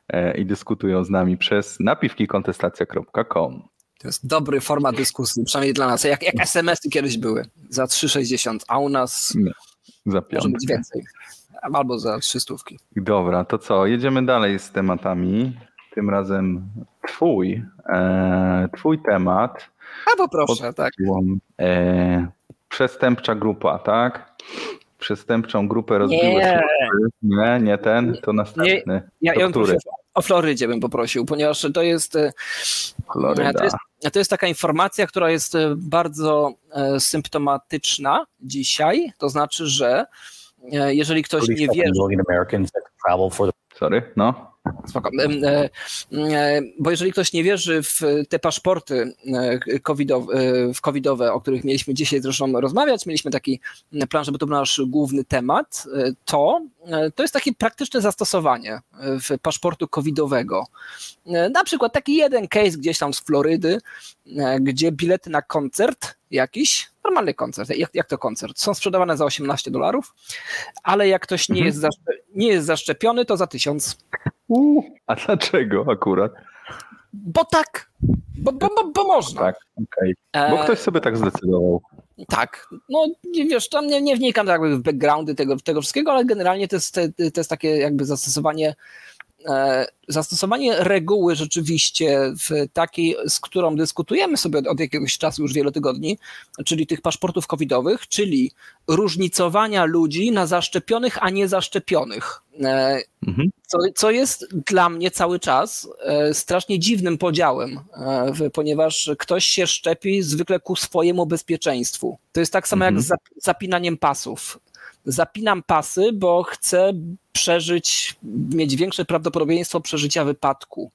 e, i dyskutują z nami przez napiwkikontestacja.com. To jest dobry format dyskusji, przynajmniej dla nas. Jak, jak SMS-y kiedyś były za 3,60, a u nas Nie, za może być więcej. Albo za 300. Dobra, to co? Jedziemy dalej z tematami. Tym razem twój, e, twój temat. A poproszę, tak. E, przestępcza grupa, tak? Przestępczą grupę rozbiłeś. Nie. nie, nie ten, to następny. Nie, ja, ja który? o Florydzie bym poprosił, ponieważ to jest, e, Floryda. to jest, to jest taka informacja, która jest e, bardzo e, symptomatyczna dzisiaj. To znaczy, że jeżeli ktoś nie wie. Sorry, no. Spoko. Bo jeżeli ktoś nie wierzy w te paszporty covidowe, w covidowe, o których mieliśmy dzisiaj zresztą rozmawiać, mieliśmy taki plan, żeby to był nasz główny temat, to to jest takie praktyczne zastosowanie w paszportu covidowego. Na przykład taki jeden case gdzieś tam z Florydy, gdzie bilety na koncert jakiś, normalny koncert, jak, jak to koncert, są sprzedawane za 18 dolarów, ale jak ktoś nie, mhm. jest zaszczepiony, nie jest zaszczepiony, to za 1000. Uh, [laughs] a dlaczego akurat? Bo tak, bo, bo, bo, bo można. Tak, okej. Okay. Bo ktoś sobie tak zdecydował. Tak, no wiesz, tam nie, nie wnikam tak jakby w backgroundy tego, tego wszystkiego, ale generalnie to jest, to jest takie jakby zastosowanie E, zastosowanie reguły rzeczywiście w takiej, z którą dyskutujemy sobie od, od jakiegoś czasu, już wielu tygodni, czyli tych paszportów covidowych, czyli różnicowania ludzi na zaszczepionych, a nie zaszczepionych. E, mhm. Co, co jest dla mnie cały czas e, strasznie dziwnym podziałem, ponieważ ktoś się szczepi zwykle ku swojemu bezpieczeństwu. To jest tak samo mhm. jak z zapinaniem pasów zapinam pasy, bo chcę przeżyć, mieć większe prawdopodobieństwo przeżycia wypadku.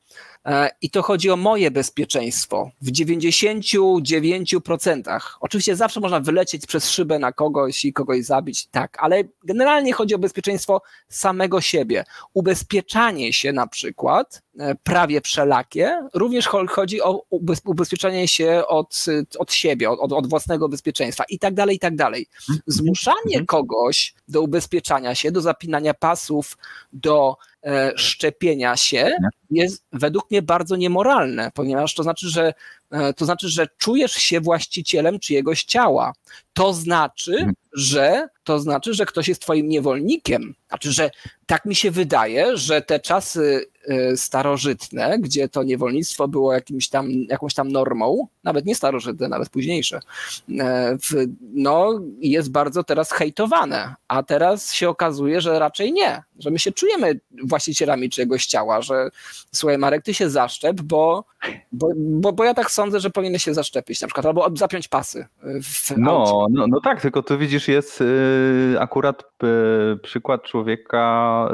E, I to chodzi o moje bezpieczeństwo w 99%. Oczywiście zawsze można wylecieć przez szybę na kogoś i kogoś zabić, tak, ale generalnie chodzi o bezpieczeństwo samego siebie. Ubezpieczanie się na przykład, e, prawie wszelakie, również chodzi o ubezpieczanie się od, od siebie, od, od własnego bezpieczeństwa i tak dalej, i tak dalej. Mhm. Zmuszanie mhm. kogoś do ubezpieczania się, do zapinania do E, szczepienia się jest według mnie bardzo niemoralne, ponieważ to znaczy, że e, to znaczy, że czujesz się właścicielem czyjegoś ciała. To znaczy, mhm. że to znaczy, że ktoś jest twoim niewolnikiem. Znaczy, że tak mi się wydaje, że te czasy starożytne, gdzie to niewolnictwo było jakimś tam, jakąś tam normą, nawet nie starożytne, nawet późniejsze, no jest bardzo teraz hejtowane, a teraz się okazuje, że raczej nie, że my się czujemy właścicielami czyjegoś ciała, że słuchaj Marek, ty się zaszczep, bo, bo, bo, bo ja tak sądzę, że powinien się zaszczepić na przykład, albo zapiąć pasy. No, no, no tak, tylko tu widzisz, jest y, akurat y, przykład człowieka,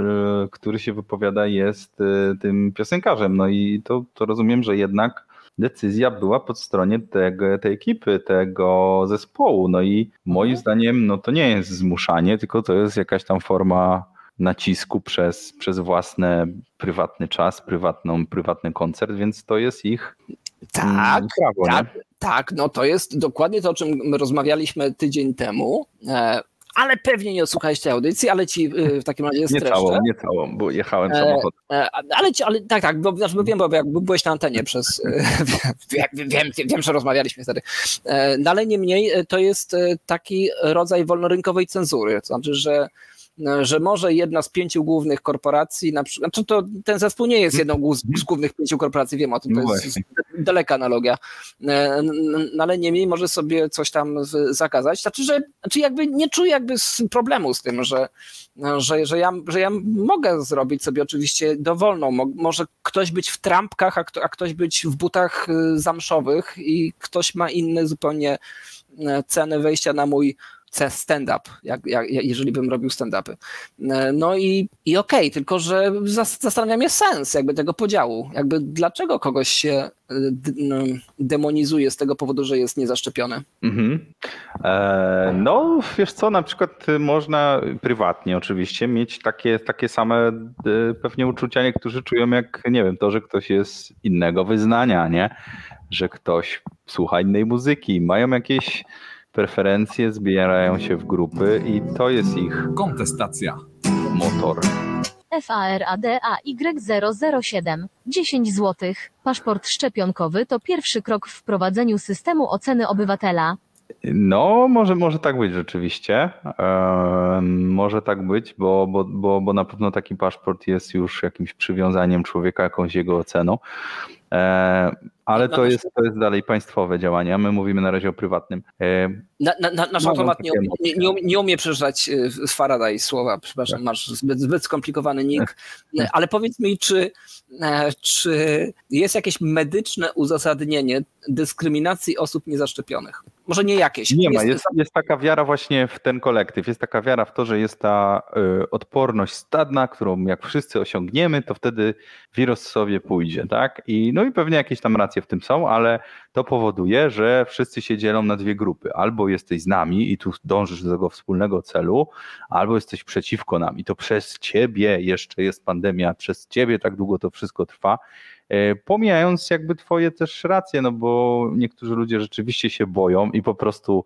y, który się wypowiada, jest y, tym piosenkarzem. No i to, to rozumiem, że jednak decyzja była po stronie tego, tej ekipy, tego zespołu. No i moim Mhm. zdaniem, no to nie jest zmuszanie, tylko to jest jakaś tam forma nacisku przez, przez własny prywatny czas, prywatną, prywatny koncert, więc to jest ich Tak, prawo. tak, nie? tak, no to jest dokładnie to, o czym my rozmawialiśmy tydzień temu, e, ale pewnie nie odsłuchałeś tej audycji, ale ci e, w takim razie Nie streszczę. całą, nie całą, bo jechałem E, samochodem. E, Ale, ci- ale tak, tak, bo, znaczy, bo wiem, bo jak byłeś na antenie przez. [laughs] e, Wiem, wiem, wiem, że rozmawialiśmy wtedy. E, No ale niemniej e, to jest taki rodzaj wolnorynkowej cenzury. To znaczy, że, że może jedna z pięciu głównych korporacji, na przykład, znaczy to ten zespół nie jest jedną z głównych pięciu korporacji, wiem o tym, to No jest daleka analogia. E, No ale niemniej może sobie coś tam zakazać. Znaczy, że znaczy jakby nie czuję jakby problemu z tym, że, że, że, ja, że ja mogę zrobić sobie oczywiście dowolną. Mo, może ktoś być w trampkach, a, kto, a ktoś być w butach zamszowych i ktoś ma inne zupełnie e, ceny wejścia na mój stand-up, jak, jak, jeżeli bym robił stand-upy. E, No i, i okej, tylko że zas- zastanawia mnie sens jakby tego podziału. Jakby dlaczego kogoś się d- no, demonizuje z tego powodu, że jest niezaszczepiony. Mhm. E, no, wiesz co, na przykład można prywatnie oczywiście mieć takie, takie same y, pewnie uczucia, niektórzy czują jak, nie wiem, to, że ktoś jest innego wyznania, nie? Że ktoś słucha innej muzyki, mają jakieś preferencje, zbierają się w grupy i to jest ich Kontestacja. motor. FARADAY007 10 zł. Paszport szczepionkowy to pierwszy krok w wprowadzeniu systemu oceny obywatela. No, może, może tak być rzeczywiście. Może tak być, bo, bo, bo, bo na pewno taki paszport jest już jakimś przywiązaniem człowieka, jakąś jego oceną. E, ale to jest, to jest dalej państwowe działanie, a my mówimy na razie o prywatnym. E, Na, na, na, nasz automat nie, nie, nie, nie umie przeczytać y, z Faraday słowa, przepraszam, Tak. masz zbyt, zbyt skomplikowany nick. E, Ale powiedz mi, czy, e, czy jest jakieś medyczne uzasadnienie dyskryminacji osób niezaszczepionych? Może nie jakieś. Nie ma, jest, jest taka wiara właśnie w ten kolektyw, jest taka wiara w to, że jest ta y, odporność stadna, którą jak wszyscy osiągniemy, to wtedy wirus sobie pójdzie, tak? I, no i pewnie jakieś tam racje w tym są, ale to powoduje, że wszyscy się dzielą na dwie grupy. Albo jesteś z nami i tu dążysz do tego wspólnego celu, albo jesteś przeciwko nam i to przez ciebie jeszcze jest pandemia, przez ciebie tak długo to wszystko trwa. E, Pomijając jakby twoje też racje, no bo niektórzy ludzie rzeczywiście się boją i po prostu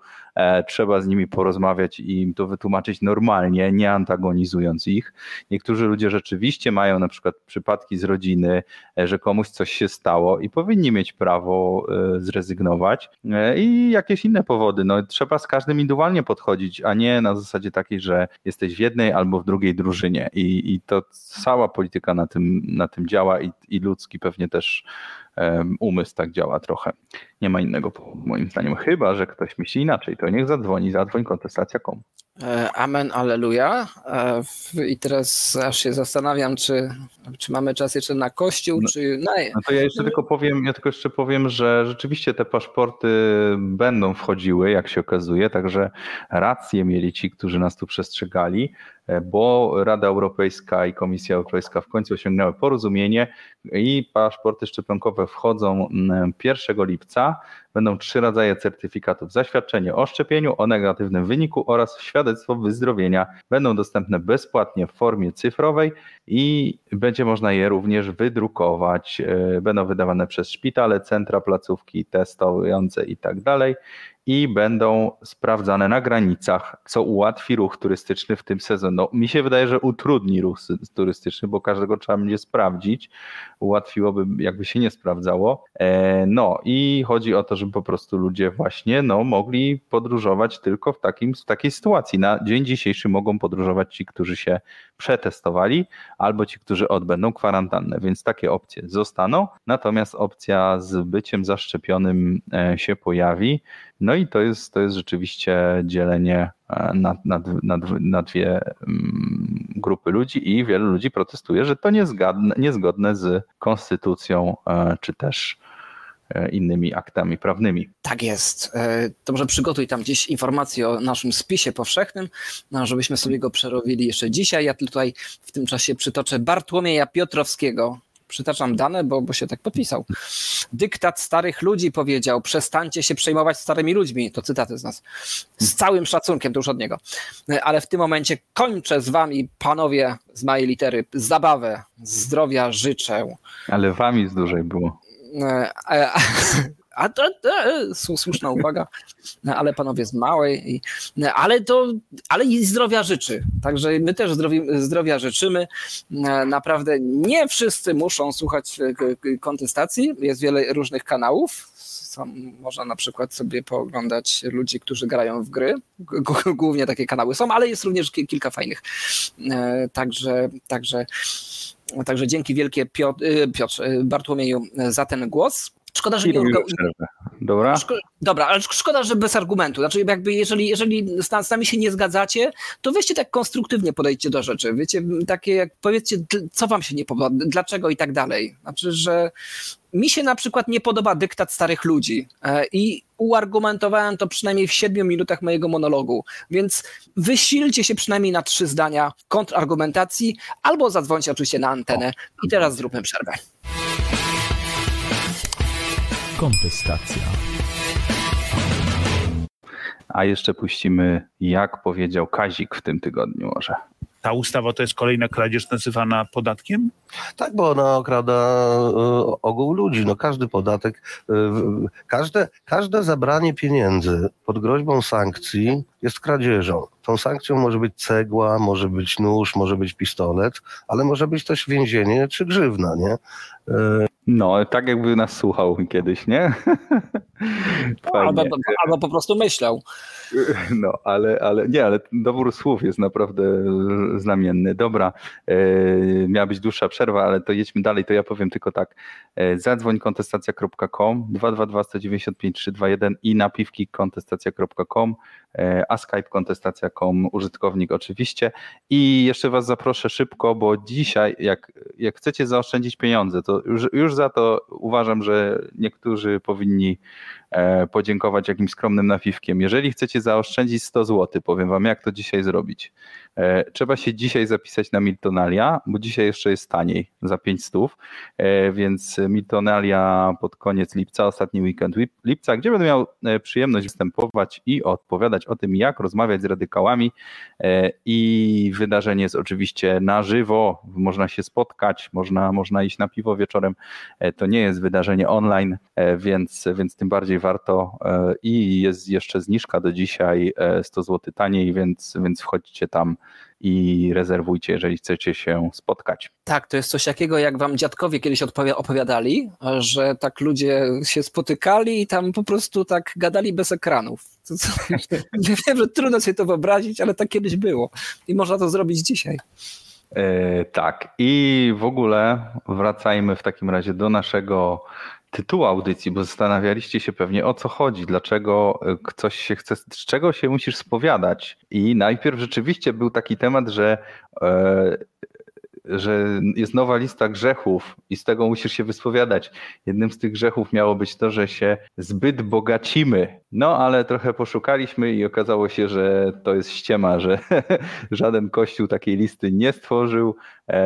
trzeba z nimi porozmawiać i im to wytłumaczyć normalnie, nie antagonizując ich. Niektórzy ludzie rzeczywiście mają na przykład przypadki z rodziny, e, że komuś coś się stało i powinni mieć prawo e, zrezygnować e, i jakieś inne powody. No, trzeba z każdym indywidualnie podchodzić, a nie na zasadzie takiej, że jesteś w jednej albo w drugiej drużynie i, i to cała polityka na tym, na tym działa i, i ludzki pewnie też umysł tak działa trochę. Nie ma innego moim zdaniem, chyba, że ktoś myśli inaczej, to niech zadzwoni, zadzwoń kontestacja.com. E, Amen, alleluja. E, I teraz aż się zastanawiam, czy, czy mamy czas jeszcze na kościół, No. czy na... No to ja jeszcze tylko powiem, ja tylko jeszcze powiem, że rzeczywiście te paszporty będą wchodziły, jak się okazuje, także rację mieli ci, którzy nas tu przestrzegali, bo Rada Europejska i Komisja Europejska w końcu osiągnęły porozumienie i paszporty szczepionkowe wchodzą mm, 1 lipca. Będą trzy rodzaje certyfikatów: zaświadczenie o szczepieniu, o negatywnym wyniku oraz świadectwo wyzdrowienia. Będą dostępne bezpłatnie w formie cyfrowej i będzie można je również wydrukować. E, Będą wydawane przez szpitale, centra, placówki testujące i tak. I będą sprawdzane na granicach, co ułatwi ruch turystyczny w tym sezonie. No, mi się wydaje, że utrudni ruch turystyczny, bo każdego trzeba będzie sprawdzić. Ułatwiłoby, jakby się nie sprawdzało. E, No i chodzi o to, żeby po prostu ludzie właśnie no, mogli podróżować tylko w, takim, w takiej sytuacji. Na dzień dzisiejszy mogą podróżować ci, którzy się przetestowali, albo ci, którzy odbędą kwarantannę, więc takie opcje zostaną. Natomiast opcja z byciem zaszczepionym e, się pojawi. No i to jest, to jest rzeczywiście dzielenie e, na, na, na, dw- na dwie mm, grupy ludzi i wielu ludzi protestuje, że to niezgodne, niezgodne z konstytucją e, czy też e, innymi aktami prawnymi. Tak jest. To może przygotuj tam gdzieś informacje o naszym spisie powszechnym, no, żebyśmy sobie go przerobili jeszcze dzisiaj. Ja tutaj w tym czasie przytoczę Bartłomieja Piotrowskiego. Przytaczam dane, bo, bo się tak podpisał. Dyktat starych ludzi powiedział: przestańcie się przejmować starymi ludźmi. To cytaty z nas. Z całym szacunkiem, to już od niego. E, Ale w tym momencie kończę z wami, panowie z małej litery, zabawę. Zdrowia życzę. Ale wami z dużej było. E, e, A słu- słuszna uwaga, No, ale panowie z małej, i, no, ale to, ale i zdrowia życzy. Także my też zdrowi, zdrowia życzymy. E, Naprawdę nie wszyscy muszą słuchać e, kontestacji. Jest wiele różnych kanałów. Można na przykład sobie pooglądać ludzi, którzy grają w gry. Głównie takie kanały są, ale jest również ki- kilka fajnych. E, Także, także, także dzięki wielkie Piotr, Piotrze, Bartłomieju za ten głos. Szkoda, że I nie. Dobra? Szko- Dobra, ale szk- szkoda, że bez argumentu. Znaczy, jakby jeżeli, jeżeli z nami się nie zgadzacie, to weźcie tak konstruktywnie podejdźcie do rzeczy. Wiecie, takie jak powiedzcie, co wam się nie podoba, dlaczego i tak dalej. Znaczy, że mi się na przykład nie podoba dyktat starych ludzi e, i uargumentowałem to przynajmniej w siedmiu minutach mojego monologu, więc wysilcie się przynajmniej na trzy zdania kontrargumentacji albo zadzwońcie oczywiście na antenę i teraz zróbmy przerwę. Kontestacja. A jeszcze puścimy, jak powiedział Kazik w tym tygodniu może. ta ustawa to jest kolejna kradzież nazywana podatkiem? Tak, bo ona okrada e, ogół ludzi. No, każdy podatek, e, każde, każde zabranie pieniędzy pod groźbą sankcji jest kradzieżą. Tą sankcją może być cegła, może być nóż, może być pistolet, ale może być też więzienie czy grzywna, nie? No, tak jakby nas słuchał kiedyś, nie? [laughs] Albo, albo po prostu myślał. [laughs] No, ale, ale nie, ale dobór słów jest naprawdę znamienny. Dobra, e, miała być dłuższa przerwa, ale to jedźmy dalej, to ja powiem tylko tak. E, zadzwoń kontestacja.com 222 195 321 i napiwki kontestacja.com, a Skype kontestacja.com, użytkownik oczywiście. I jeszcze was zaproszę szybko, bo dzisiaj, jak, jak chcecie zaoszczędzić pieniądze, to już, już za to uważam, że niektórzy powinni e, podziękować jakimś skromnym napiwkiem. Jeżeli chcecie zaoszczędzić 100 zł, powiem wam, jak to dzisiaj zrobić. E, Trzeba się dzisiaj zapisać na Miltonalia, bo dzisiaj jeszcze jest taniej, za 5 stów, E, więc Miltonalia pod koniec lipca, ostatni weekend lip- lipca, gdzie będę miał e, przyjemność występować i odpowiadać o tym, jak rozmawiać z radykałami. I wydarzenie jest oczywiście na żywo, można się spotkać, można, można iść na piwo wieczorem, to nie jest wydarzenie online, więc, więc tym bardziej warto. I jest jeszcze zniżka do dzisiaj e, 100 zł taniej, więc, więc wchodźcie tam i rezerwujcie, jeżeli chcecie się spotkać. Tak, to jest coś takiego, jak wam dziadkowie kiedyś opowiadali, że tak ludzie się spotykali i tam po prostu tak gadali bez ekranów. To, co, [laughs] wiem, że trudno sobie to wyobrazić, ale tak kiedyś było i można to zrobić dzisiaj. E, tak, i w ogóle wracajmy w takim razie do naszego tytułu audycji, bo zastanawialiście się pewnie o co chodzi, dlaczego e, ktoś się chce, z czego się musisz spowiadać. I najpierw rzeczywiście był taki temat, że, e, że jest nowa lista grzechów i z tego musisz się wyspowiadać. Jednym z tych grzechów miało być to, że się zbyt bogacimy. No ale trochę poszukaliśmy i okazało się, że to jest ściema, że [laughs] żaden kościół takiej listy nie stworzył,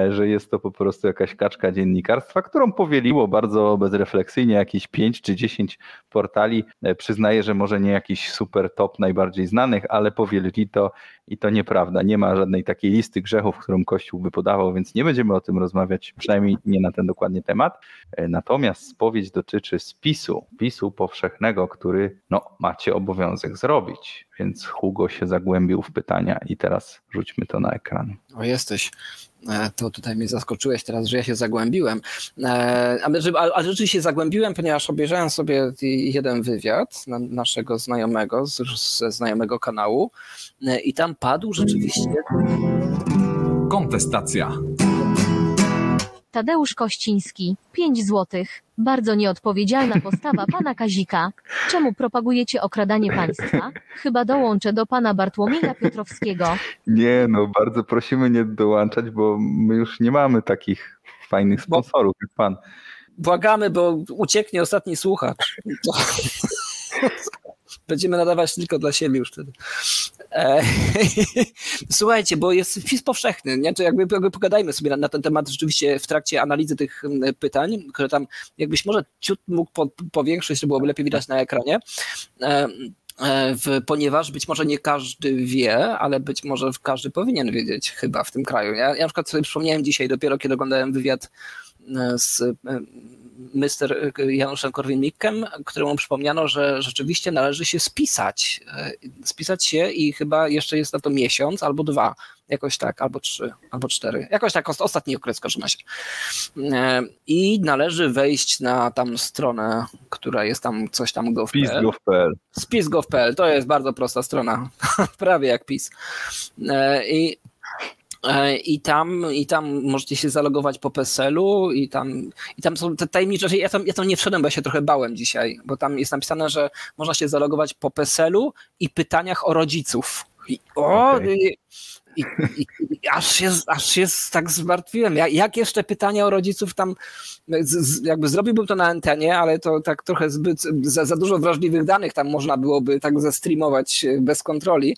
że jest to po prostu jakaś kaczka dziennikarstwa, którą powieliło bardzo bezrefleksyjnie jakieś 5 czy 10 portali. E, Przyznaję, że może nie jakiś super top najbardziej znanych, ale powielili to i to nieprawda. Nie ma żadnej takiej listy grzechów, którą Kościół by podawał, więc nie będziemy o tym rozmawiać, przynajmniej nie na ten dokładnie temat. E, Natomiast spowiedź dotyczy spisu, spisu powszechnego, który no, macie obowiązek zrobić. Więc Hugo się zagłębił w pytania i teraz rzućmy to na ekran. O, jesteś. E, To tutaj mnie zaskoczyłeś teraz, że ja się zagłębiłem. E, ale rzeczywiście się zagłębiłem, ponieważ obejrzałem sobie jeden wywiad na- naszego znajomego, z- ze znajomego kanału e, i tam padł rzeczywiście Kontestacja. Tadeusz Kościński, 5 złotych. Bardzo nieodpowiedzialna [laughs] postawa pana Kazika. Czemu propagujecie okradanie państwa? Chyba dołączę do pana Bartłomieja Piotrowskiego. Nie, no bardzo prosimy nie dołączać, bo my już nie mamy takich fajnych sponsorów jak pan. Błagamy, bo ucieknie ostatni słuchacz. [laughs] Będziemy nadawać tylko dla siebie już wtedy. E, [laughs] Słuchajcie, bo jest wpis powszechny, nie? To jakby, jakby pogadajmy sobie na, na ten temat rzeczywiście w trakcie analizy tych pytań, które tam jakbyś może ciut mógł po, powiększyć, żeby byłoby lepiej widać na ekranie. E, e, w, ponieważ być może nie każdy wie, ale być może każdy powinien wiedzieć chyba w tym kraju. Ja, ja na przykład sobie przypomniałem dzisiaj dopiero, kiedy oglądałem wywiad e, z Mr. Januszem Korwin-Mikkem, któremu przypomniano, że rzeczywiście należy się spisać. E, Spisać się i chyba jeszcze jest na to miesiąc albo dwa, jakoś tak, albo trzy, albo cztery. Jakoś tak, ost- ostatni okres kończy się. E, I należy wejść na tam stronę, która jest tam coś tam gov.pl. Pizgov.pl. Spisgov.pl to jest bardzo prosta strona, [laughs] prawie jak PiS. E, I, i, tam, I tam możecie się zalogować po PESEL-u i tam, i tam są te tajemnicze rzeczy. Ja tam, ja tam nie wszedłem, bo ja się trochę bałem dzisiaj, bo tam jest napisane, że można się zalogować po PESEL-u i pytaniach o rodziców. I, o, Okej. I, i, i, aż, się, aż się tak zmartwiłem. Ja, jak jeszcze pytania o rodziców tam, z, jakby zrobiłbym to na antenie, ale to tak trochę zbyt, za, za dużo wrażliwych danych tam można byłoby tak zestreamować e, bez kontroli,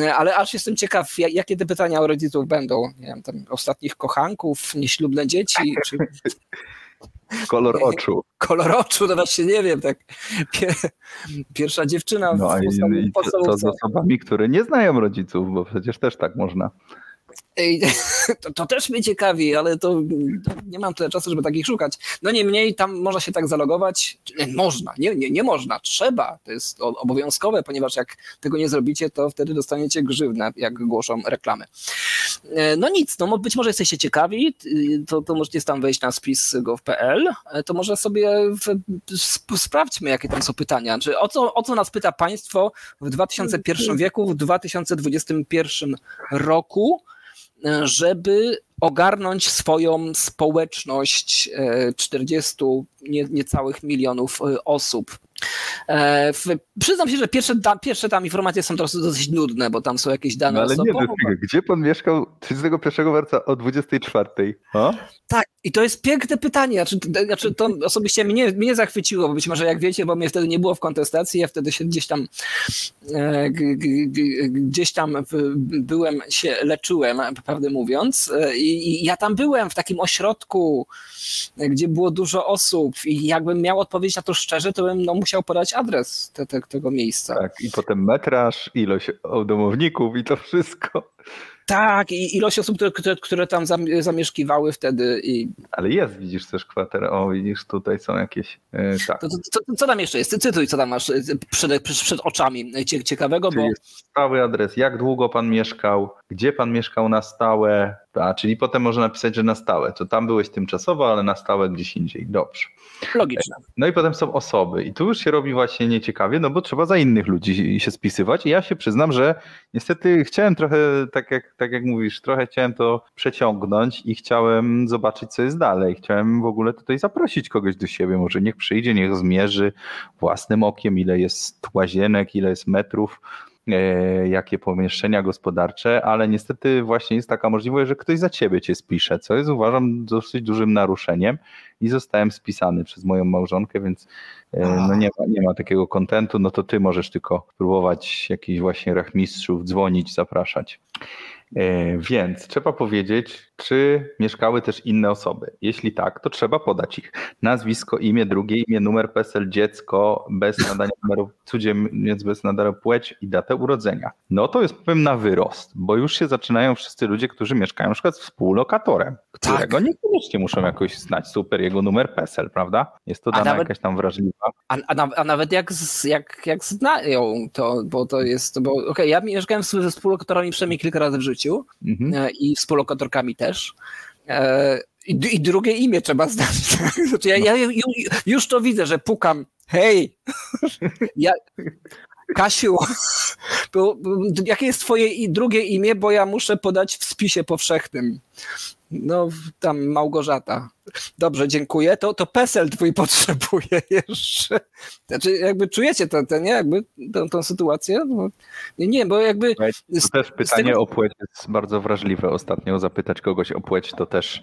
E, ale aż jestem ciekaw, ja- jakie te pytania o rodziców będą. Nie wiem, tam ostatnich kochanków, nieślubne dzieci, czy [laughs] Kolor oczu. kolor oczu, no właśnie nie wiem, tak pier, pierwsza dziewczyna No w i, co, co z osobami, które nie znają rodziców, bo przecież też tak można. [laughs] To, to też mnie ciekawi, ale to, to nie mam tyle czasu, żeby takich szukać. No niemniej tam można się tak zalogować. Można, nie, nie, nie można, trzeba. To jest obowiązkowe, ponieważ jak tego nie zrobicie, to wtedy dostaniecie grzywnę, jak głoszą reklamy. E, No nic, no być może jesteście ciekawi, y, to, to możecie tam wejść na spis.gov.pl, e, to może sobie w, sp- sprawdźmy, jakie tam są pytania. Czy o, co, o co nas pyta państwo w 2001 wieku, w 2021 roku, e, żeby ogarnąć swoją społeczność e, 40 nie, niecałych milionów osób. E, w, przyznam się, że pierwsze, da, pierwsze tam informacje są dosyć, dosyć nudne, bo tam są jakieś dane No ale nie, osobowe. chwilę, gdzie pan mieszkał 31 marca o 24? O? Tak, i to jest piękne pytanie. Znaczy, to- znaczy to osobiście mnie, mnie zachwyciło, bo być może jak wiecie, bo mnie wtedy nie było w kontestacji, ja wtedy się gdzieś tam e, g, g, g, gdzieś tam byłem, się leczyłem, prawdę mówiąc, e, i, i ja tam byłem w takim ośrodku, gdzie było dużo osób i jakbym miał odpowiedzieć na to szczerze, to bym no, musiał podać adres te, te, tego miejsca. Tak, i potem metraż, ilość domowników i to wszystko. Tak, i ilość osób, które, które, tam zam- zamieszkiwały wtedy i Ale jest, widzisz też kwatera. O, widzisz, tutaj są jakieś. e, tak. To, to, to, co tam jeszcze jest? Cytuj, co tam masz y, przed, przed, oczami cie- ciekawego, Czyli bo jest stały adres, jak długo pan mieszkał, gdzie pan mieszkał na stałe, a czyli potem można napisać, że na stałe. To tam byłeś tymczasowo, ale na stałe gdzieś indziej. Dobrze. logiczne. No i potem są osoby. I tu już się robi właśnie nieciekawie, no bo trzeba za innych ludzi się spisywać. I ja się przyznam, że niestety chciałem trochę, tak jak, tak jak mówisz, trochę chciałem to przeciągnąć i chciałem zobaczyć, co jest dalej. Chciałem w ogóle tutaj zaprosić kogoś do siebie. Może niech przyjdzie, niech zmierzy własnym okiem, ile jest łazienek, ile jest metrów jakie pomieszczenia gospodarcze, ale niestety właśnie jest taka możliwość, że ktoś za ciebie cię spisze, co jest uważam dosyć dużym naruszeniem i zostałem spisany przez moją małżonkę, więc e, no nie, ma, nie ma takiego kontentu, no to ty możesz tylko próbować jakichś właśnie rachmistrzów dzwonić, zapraszać. E, Więc trzeba powiedzieć, czy mieszkały też inne osoby. Jeśli tak, to trzeba podać ich. Nazwisko, imię, drugie imię, numer PESEL, dziecko, bez nadania numeru, cudzoziemiec bez nadania płeć i datę urodzenia. No to jest powiem na wyrost, bo już się zaczynają wszyscy ludzie, którzy mieszkają na przykład z współlokatorem, którego niekoniecznie muszą jakoś znać super jego numer PESEL, prawda? Jest to dana nawet- jakaś tam wrażliwa. A, a, a nawet jak, jak, jak znają to, bo to jest, bo okej, ja mieszkałem z- ze współlokatorami przynajmniej kilka razy w życiu Mhm. e, i współlokatorkami też. E, I, I drugie imię trzeba znać. [laughs] Znaczy ja, ja ju- już to widzę, że pukam. Hej! [laughs] Ja, Kasiu, [laughs] bo, jakie jest twoje i drugie imię, bo ja muszę podać w spisie powszechnym. No, tam Małgorzata. Dobrze, dziękuję. To, to PESEL twój [laughs] potrzebuje jeszcze. Znaczy, jakby czujecie to, to nie? Jakby tą, tą sytuację? No, nie, nie, bo jakby... To też pytanie o płeć jest bardzo wrażliwe ostatnio. Zapytać kogoś o płeć to też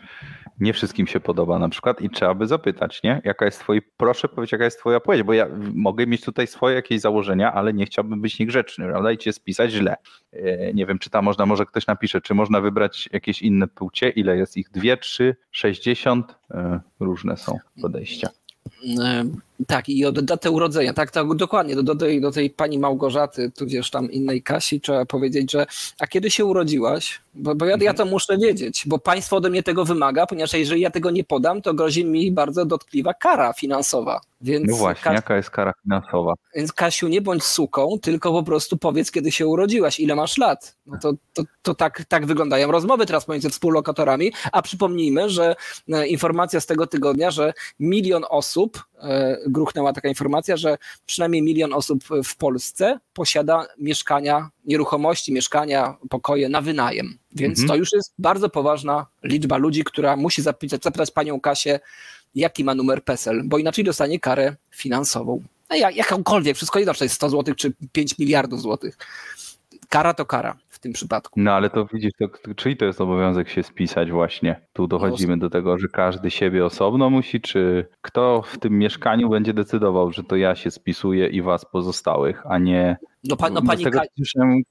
nie wszystkim się podoba na przykład i trzeba by zapytać, nie? Jaka jest twoja, proszę powiedzieć, jaka jest twoja płeć, bo ja mogę mieć tutaj swoje jakieś założenia, ale nie chciałbym być niegrzeczny, prawda? I cię spisać źle. E, Nie wiem, czy tam można, może ktoś napisze, czy można wybrać jakieś inne płcie, ile jest ich? Dwie, trzy, sześćdziesiąt? E, Różne są podejścia. Tak, i o datę urodzenia, tak, tak dokładnie, do, do, tej, do tej pani Małgorzaty, tudzież tam innej Kasi, trzeba powiedzieć, że a kiedy się urodziłaś? Bo, bo ja, ja to muszę wiedzieć, bo państwo ode mnie tego wymaga, ponieważ jeżeli ja tego nie podam, to grozi mi bardzo dotkliwa kara finansowa. Więc, No właśnie, Kas- jaka jest kara finansowa? więc Kasiu, nie bądź suką, tylko po prostu powiedz, kiedy się urodziłaś, ile masz lat. No to, to, to tak, tak wyglądają rozmowy teraz pomiędzy współlokatorami, a przypomnijmy, że e, informacja z tego tygodnia, że milion osób, e, gruchnęła taka informacja, że przynajmniej milion osób w Polsce posiada mieszkania, nieruchomości, mieszkania, pokoje na wynajem. Więc Mhm. to już jest bardzo poważna liczba ludzi, która musi zapytać, zapytać panią Kasię, jaki ma numer PESEL, bo inaczej dostanie karę finansową. No, jak- jakąkolwiek, wszystko jedno, czy to jest 100 zł, czy 5 miliardów złotych. Kara to kara w tym przypadku. No ale to widzisz, to, czyli to jest obowiązek się spisać właśnie. Tu dochodzimy do tego, że każdy siebie osobno musi, czy kto w tym mieszkaniu będzie decydował, że to ja się spisuję i was pozostałych, a nie... No, pa, no Bo pani tego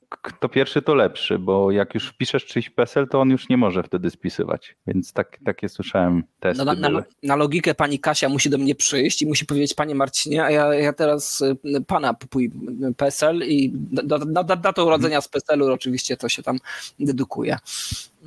kto pierwszy to lepszy, bo jak już wpiszesz czyjś PESEL, to on już nie może wtedy spisywać. Więc tak, takie słyszałem testy No, na, na, na logikę pani Kasia musi do mnie przyjść i musi powiedzieć, panie Marcinie, a ja, ja teraz y, pana pój PESEL i da- da- da- urodzenia z PESEL-u oczywiście to się tam dedukuje.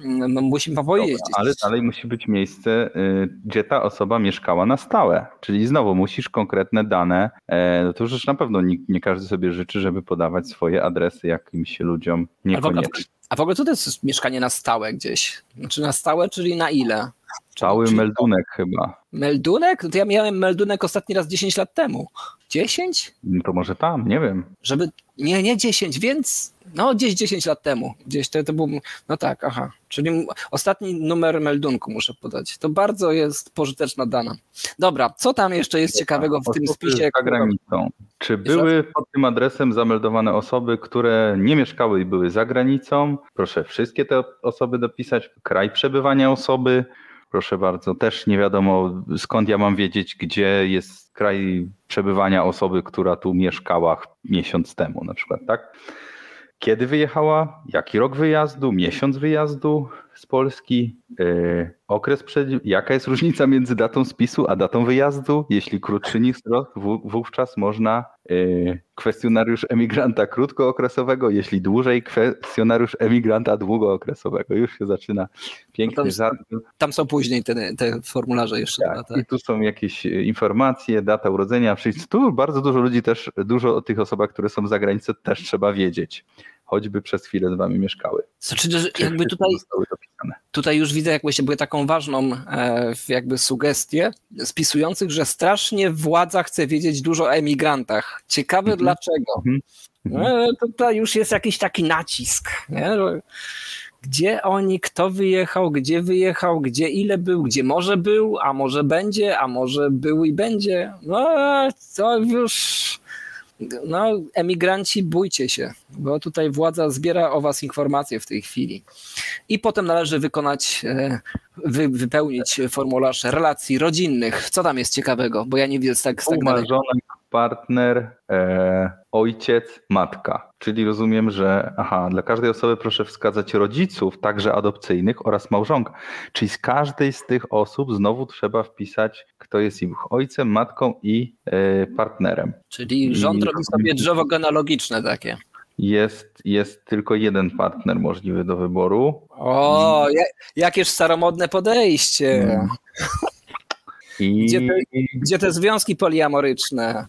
Mm, No, musi pan powiedzieć. Dobra, ale dalej musi być miejsce, y, gdzie ta osoba mieszkała na stałe. Czyli znowu musisz konkretne dane. e, No to już na pewno nie, nie każdy sobie życzy, żeby podawać swoje adresy jakimś ludziom A w, ogóle, niekoniecznie. a w ogóle co to jest mieszkanie na stałe gdzieś? Znaczy na stałe, czyli na ile? Cały meldunek chyba. Meldunek? To ja miałem meldunek ostatni raz 10 lat temu. 10? No To może tam, nie wiem. Żeby. Nie, nie 10, więc. No, gdzieś 10 lat temu. Gdzieś to, to był. No tak, aha. Czyli ostatni numer meldunku muszę podać. To bardzo jest pożyteczna dana. Dobra, co tam jeszcze jest ciekawego w tym spisie? za granicą. Czy były pod tym adresem zameldowane osoby, które nie mieszkały i były za granicą? Proszę wszystkie te osoby dopisać. Kraj przebywania osoby. Proszę bardzo, też nie wiadomo skąd ja mam wiedzieć, gdzie jest kraj przebywania osoby, która tu mieszkała miesiąc temu na przykład, tak? Kiedy wyjechała? Jaki rok wyjazdu? Miesiąc wyjazdu z Polski? Yy, okres przed... Jaka jest różnica między datą spisu a datą wyjazdu? Jeśli krótszy niż rok, wó- wówczas można yy, kwestionariusz emigranta krótkookresowego, jeśli dłużej kwestionariusz emigranta długookresowego. Już się zaczyna piękny No tam-. Tam są później te, te formularze jeszcze. Tak, Tak, I tu są jakieś e, informacje, data urodzenia, przyjść. Tu bardzo dużo ludzi też, dużo o tych osobach, które są za granicą też trzeba wiedzieć. Choćby przez chwilę z wami mieszkały. Znaczy, że jakby tutaj tutaj już widzę jakąś jakby taką ważną e, jakby sugestię spisujących, że strasznie władza chce wiedzieć dużo o emigrantach. Ciekawe Mhm. dlaczego. Mhm. No, tutaj już jest jakiś taki nacisk. Nie? Gdzie oni, kto wyjechał, gdzie wyjechał, gdzie ile był, gdzie może był, a może będzie, a może był i będzie. No to już. No, emigranci, bójcie się, bo tutaj władza zbiera o was informacje w tej chwili. I potem należy wykonać, e, wy, wypełnić formularz relacji rodzinnych. Co tam jest ciekawego? Bo ja nie widzę tak, tak dalej. Partner, e, ojciec, matka. Czyli rozumiem, że aha, dla każdej osoby proszę wskazać rodziców, także adopcyjnych oraz małżonka. Czyli z każdej z tych osób znowu trzeba wpisać, kto jest ich ojcem, matką i e, partnerem. Czyli rząd I- robi sobie drzewo genealogiczne takie. Jest, jest tylko jeden partner możliwy do wyboru. O, ja, jakież staromodne podejście. I Gdzie te- Gdzie te związki poliamoryczne?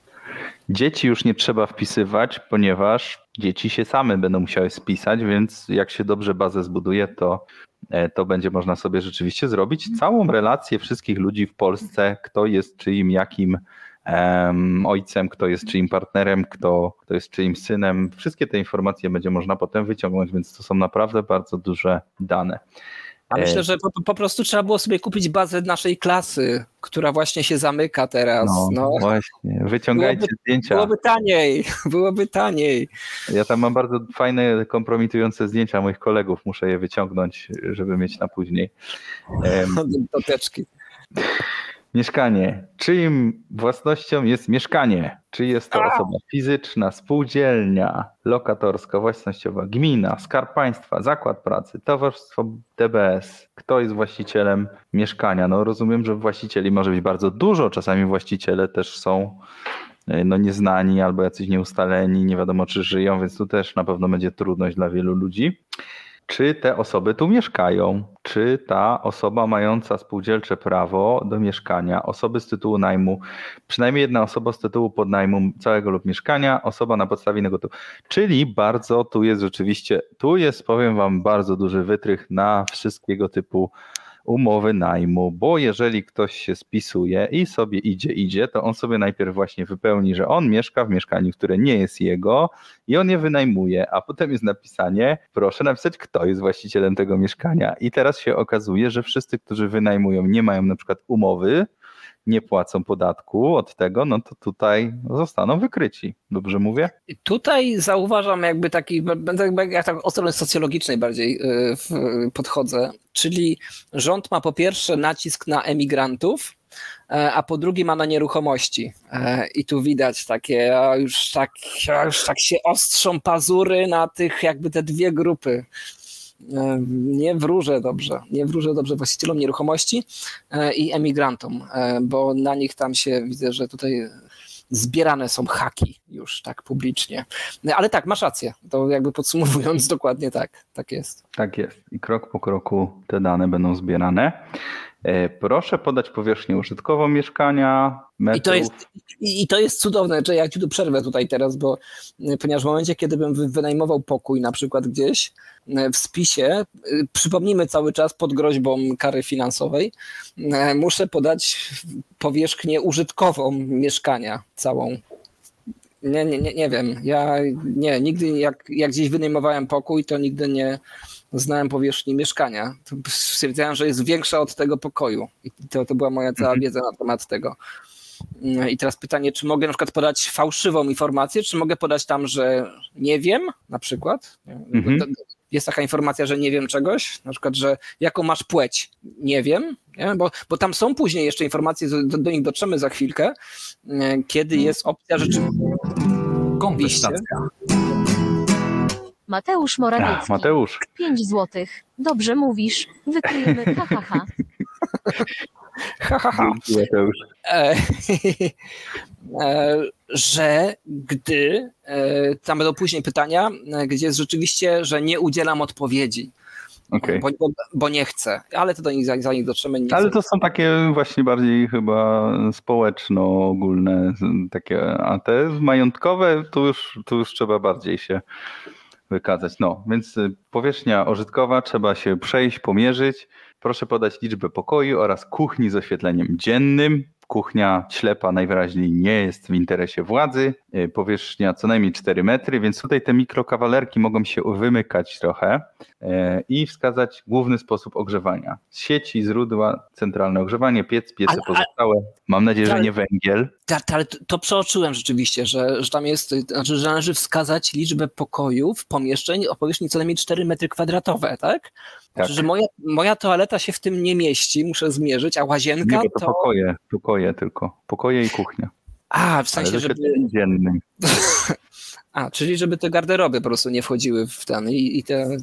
Dzieci już nie trzeba wpisywać, ponieważ dzieci się same będą musiały spisać, więc jak się dobrze bazę zbuduje, to, e, to będzie można sobie rzeczywiście zrobić całą relację wszystkich ludzi w Polsce, kto jest czyim, jakim em, ojcem, kto jest czyim partnerem, kto, kto jest czyim synem. Wszystkie te informacje będzie można potem wyciągnąć, więc to są naprawdę bardzo duże dane. A E, myślę, że po, po prostu trzeba było sobie kupić bazę naszej klasy, która właśnie się zamyka teraz. No, No, właśnie, wyciągajcie Byłoby- zdjęcia. byłoby taniej, [laughs] byłoby taniej. Ja tam mam bardzo fajne, kompromitujące zdjęcia moich kolegów, muszę je wyciągnąć, żeby mieć na później. Em, [laughs] Do teczki. Mieszkanie. Czyim własnością jest mieszkanie? Czy jest to osoba fizyczna, spółdzielnia, lokatorska, własnościowa, gmina, skarb państwa, zakład pracy, towarzystwo TBS? Kto jest właścicielem mieszkania? No rozumiem, że właścicieli może być bardzo dużo. Czasami właściciele też są e, no, nieznani albo jacyś nieustaleni, nie wiadomo czy żyją, więc tu też na pewno będzie trudność dla wielu ludzi. Czy te osoby tu mieszkają? Czy ta osoba mająca spółdzielcze prawo do mieszkania, osoby z tytułu najmu, przynajmniej jedna osoba z tytułu podnajmu całego lub mieszkania, osoba na podstawie innego tytułu. Czyli bardzo tu jest rzeczywiście, tu jest, powiem Wam, bardzo duży wytrych na wszystkiego typu umowy najmu, bo jeżeli ktoś się spisuje i sobie idzie, idzie, to on sobie najpierw właśnie wypełni, że on mieszka w mieszkaniu, które nie jest jego i on je wynajmuje, a potem jest napisanie, proszę napisać, kto jest właścicielem tego mieszkania. I teraz się okazuje, że wszyscy, którzy wynajmują, nie mają na przykład umowy, nie płacą podatku od tego, no to tutaj zostaną wykryci. Dobrze mówię? Tutaj zauważam jakby taki, jak tak od strony socjologicznej bardziej y, podchodzę, czyli rząd ma po pierwsze nacisk na emigrantów, e, a po drugie ma na nieruchomości. E, I tu widać takie, już tak, już tak się ostrzą pazury na tych jakby te dwie grupy. Nie wróżę dobrze, nie wróżę dobrze właścicielom nieruchomości e, i emigrantom, e, bo na nich tam się widzę, że tutaj zbierane są haki już tak publicznie. Ale tak, masz rację. To jakby podsumowując, [laughs] dokładnie tak. Tak jest. Tak jest. I krok po kroku te dane będą zbierane. E, Proszę podać powierzchnię użytkową mieszkania, metrów. I to jest, i, to jest cudowne, że ja ci tu przerwę tutaj teraz, bo y, ponieważ w momencie, kiedy bym wy- wynajmował pokój na przykład gdzieś y, w spisie, przypomnijmy cały czas pod groźbą kary finansowej, muszę podać powierzchnię użytkową mieszkania całą. Nie, nie, nie, nie wiem. Ja nie, nigdy jak, jak gdzieś wynajmowałem pokój, to nigdy nie znałem powierzchni mieszkania. Stwierdzałem, że jest większa od tego pokoju. I to, to była moja cała wiedza na temat tego. I teraz pytanie, czy mogę na przykład podać fałszywą informację, czy mogę podać tam, że nie wiem, na przykład. Mhm. Jest taka informacja, że nie wiem czegoś, na przykład, że jaką masz płeć, nie wiem, nie? Bo, bo tam są później jeszcze informacje, do, do nich dotrzemy za chwilkę, e, kiedy jest opcja rzeczywiście. Kontestacja. Mateusz Ach, Morawiecki. Mateusz. 5 złotych. Dobrze mówisz. Wykryjemy. Ha, ha, ha. [laughs] Ha, ha, ha. Mateusz. e, [laughs] e, że gdy, e, tam będą później pytania, gdzie jest rzeczywiście, że nie udzielam odpowiedzi, Okej. bo, bo, bo nie chcę, ale to do nich, za- zanim dotrzemy. Nie Ale chcę. to są takie właśnie bardziej chyba społeczno-ogólne, takie, a te majątkowe tu już, tu już trzeba bardziej się wykazać. No, więc y, powierzchnia użytkowa trzeba się przejść, pomierzyć. Proszę podać liczbę pokoju oraz kuchni z oświetleniem dziennym. Kuchnia ślepa najwyraźniej nie jest w interesie władzy. Y, Powierzchnia co najmniej 4 metry, więc tutaj te mikrokawalerki mogą się wymykać trochę e, i wskazać główny sposób ogrzewania. Sieci, źródła, centralne ogrzewanie, piec, piece Ale- pozostałe. Mam nadzieję, że Ale- nie węgiel. Tak, ale to, to przeoczyłem rzeczywiście, że, że tam jest, znaczy, że należy wskazać liczbę pokojów, pomieszczeń o powierzchni co najmniej 4 metry kwadratowe, tak? Tak. Znaczy, że moja, moja toaleta się w tym nie mieści, muszę zmierzyć, a Nie, łazienka bo to to... pokoje, pokoje tylko. Pokoje i kuchnia. A, w Ale sensie, z żeby... dziennym. [laughs] A, czyli żeby te garderoby po prostu nie wchodziły w ten i, i te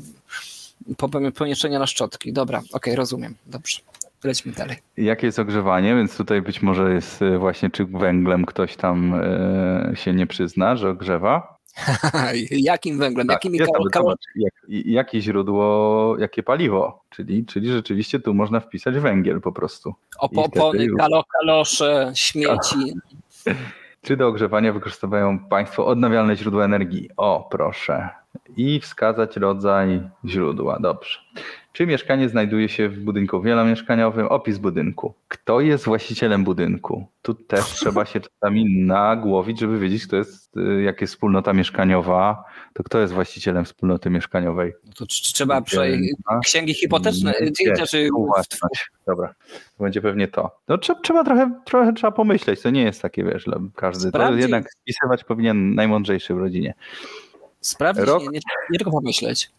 po- pomieszczenia na szczotki. Dobra, okej, rozumiem. Dobrze. Lećmy dalej. Jakie jest ogrzewanie? Więc tutaj być może jest y, właśnie, czy węglem ktoś tam e, się nie przyzna, że ogrzewa. [laughs] Jakim węglem? Tak, jakimi kal- kal- jak, jakie źródło, jakie paliwo. Czyli, czyli rzeczywiście tu można wpisać węgiel po prostu. opo- i wtedy opony, już. kalo, kalosze, śmieci. Czy do ogrzewania wykorzystują Państwo odnawialne źródła energii? O, proszę. I wskazać rodzaj źródła. Dobrze. Czy mieszkanie znajduje się w budynku wielomieszkaniowym? Opis budynku. Kto jest właścicielem budynku? Tu też trzeba się czasami nagłowić, żeby wiedzieć, kto jest, y, jak jest wspólnota mieszkaniowa, to kto jest właścicielem wspólnoty mieszkaniowej. No to tr- trzeba prze... Księgi hipoteczne, czy y, Ułatwiać. Dobra, to będzie pewnie to. No trzeba, trzeba trochę, trochę trzeba pomyśleć, to nie jest takie, wiesz, dla każdy. To jednak spisywać powinien najmądrzejszy w rodzinie. sprawdzić, Rok- nie, nie, nie tylko pomyśleć.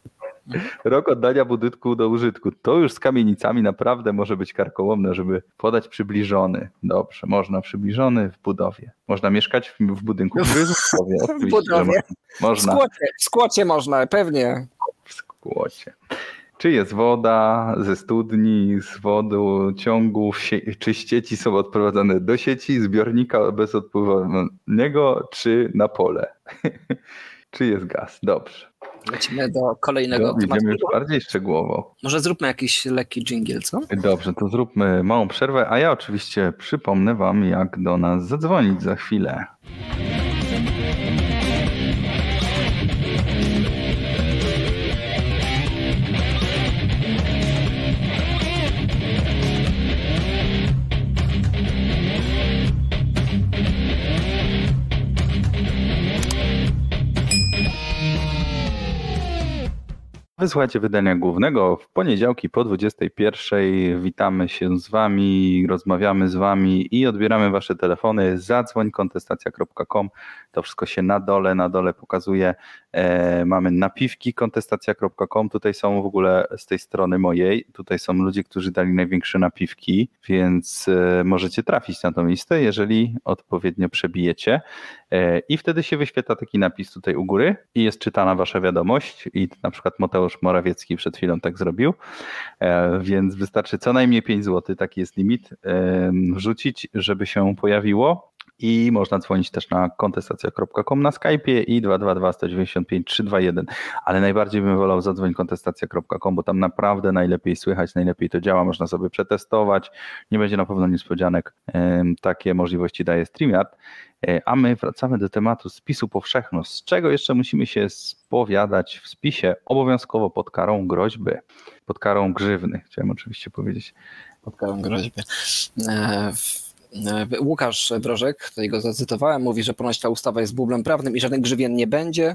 [laughs] Rok oddania budynku do użytku. To już z kamienicami naprawdę może być karkołomne, żeby podać przybliżony. Dobrze, można przybliżony w budowie. Można mieszkać w, w budynku, jest w budowie. Że budowie. W Można, można skłocie, w skłocie można, pewnie. w skłocie. Czy jest woda ze studni, z wodociągów, czy sieci są odprowadzane do sieci, zbiornika bezodpływowego, czy na pole? [laughs] czy jest gaz? Dobrze. Lecimy do kolejnego No, tematu. idziemy już bardziej szczegółowo. Może zróbmy jakiś lekki dżingiel, co? Dobrze, to zróbmy małą przerwę, a ja oczywiście przypomnę Wam, jak do nas zadzwonić za chwilę. Wysłuchajcie wydania głównego w poniedziałki po 21. Witamy się z Wami, rozmawiamy z Wami i odbieramy Wasze telefony. Zadzwoń kontestacja.com. To wszystko się na dole, na dole pokazuje. E, mamy napiwki kontestacja.com. Tutaj są w ogóle z tej strony mojej. Tutaj są ludzie, którzy dali największe napiwki, więc e, możecie trafić na tą listę, jeżeli odpowiednio przebijecie. E, I wtedy się wyświetla taki napis tutaj u góry i jest czytana wasza wiadomość i na przykład Mateusz Morawiecki przed chwilą tak zrobił, E, więc wystarczy co najmniej 5 zł, taki jest limit, e, wrzucić, żeby się pojawiło i można dzwonić też na kontestacja.com na Skype'ie i 222 195 321, ale najbardziej bym wolał zadzwoń kontestacja.com, bo tam naprawdę najlepiej słychać, najlepiej to działa, można sobie przetestować, nie będzie na pewno niespodzianek, takie możliwości daje StreamYard. E, A my wracamy do tematu spisu powszechnego. Z czego jeszcze musimy się spowiadać w spisie? Obowiązkowo pod karą groźby, pod karą grzywny, chciałem oczywiście powiedzieć. pod karą groźby. E, Łukasz Brożek, tutaj go zacytowałem, mówi, że ponoć ta ustawa jest bublem prawnym i żadnych grzywien nie będzie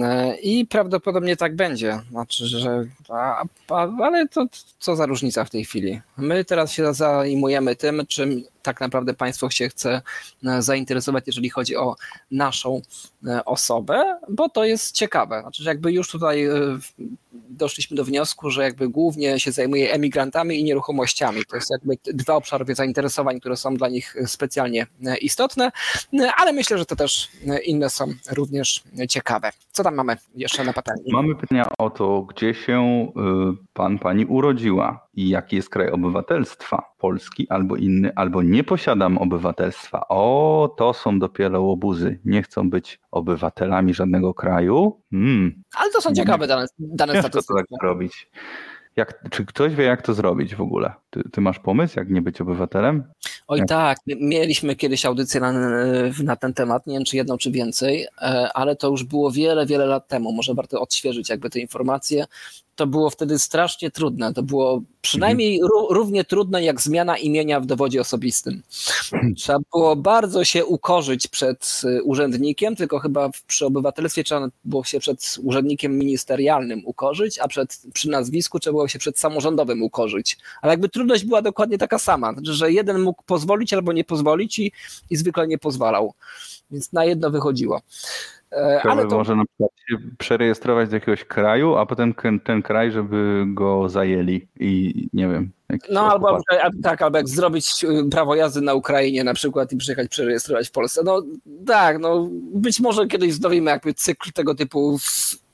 E, i prawdopodobnie tak będzie. Znaczy, że a, a, ale to co za różnica w tej chwili. My teraz się zajmujemy tym, czym tak naprawdę państwo się chce e, zainteresować, jeżeli chodzi o naszą e, osobę, bo to jest ciekawe. Znaczy, że jakby już tutaj e, doszliśmy do wniosku, że jakby głównie się zajmuje emigrantami i nieruchomościami. To jest jakby dwa obszary zainteresowań, które są dla nich specjalnie istotne, ale myślę, że to też inne są również ciekawe. Co tam mamy jeszcze na patelni? Mamy pytania o to, gdzie się y, pan, pani urodziła i jaki jest kraj obywatelstwa, polski albo inny, albo nie posiadam obywatelstwa. O, to są dopiero łobuzy. Nie chcą być obywatelami żadnego kraju. Hmm, Ale to są ciekawe dane, dane ciężko to tak zrobić. Jak, czy ktoś wie, jak to zrobić w ogóle? Ty, ty masz pomysł, jak nie być obywatelem? Oj Jak? tak, mieliśmy kiedyś audycję na, na ten temat, nie wiem czy jedną, czy więcej, e, ale to już było wiele, wiele lat temu. Może warto odświeżyć jakby te informacje. To było wtedy strasznie trudne. To było przynajmniej ró- równie trudne jak zmiana imienia w dowodzie osobistym. Trzeba było bardzo się ukorzyć przed e, urzędnikiem, tylko chyba przy obywatelstwie trzeba było się przed urzędnikiem ministerialnym ukorzyć, a przed, przy nazwisku trzeba było się przed samorządowym ukorzyć. Ale jakby trudność była dokładnie taka sama, znaczy, że jeden mógł pozwolić albo nie pozwolić i, i zwykle nie pozwalał. Więc na jedno wychodziło. E, Ale to, może na przykład się przerejestrować do jakiegoś kraju, a potem ten kraj, żeby go zajęli i nie wiem. No albo, tak, albo jak zrobić y, prawo jazdy na Ukrainie na przykład i przyjechać przerejestrować w Polsce. No tak, no być może kiedyś zdobimy jakby cykl tego typu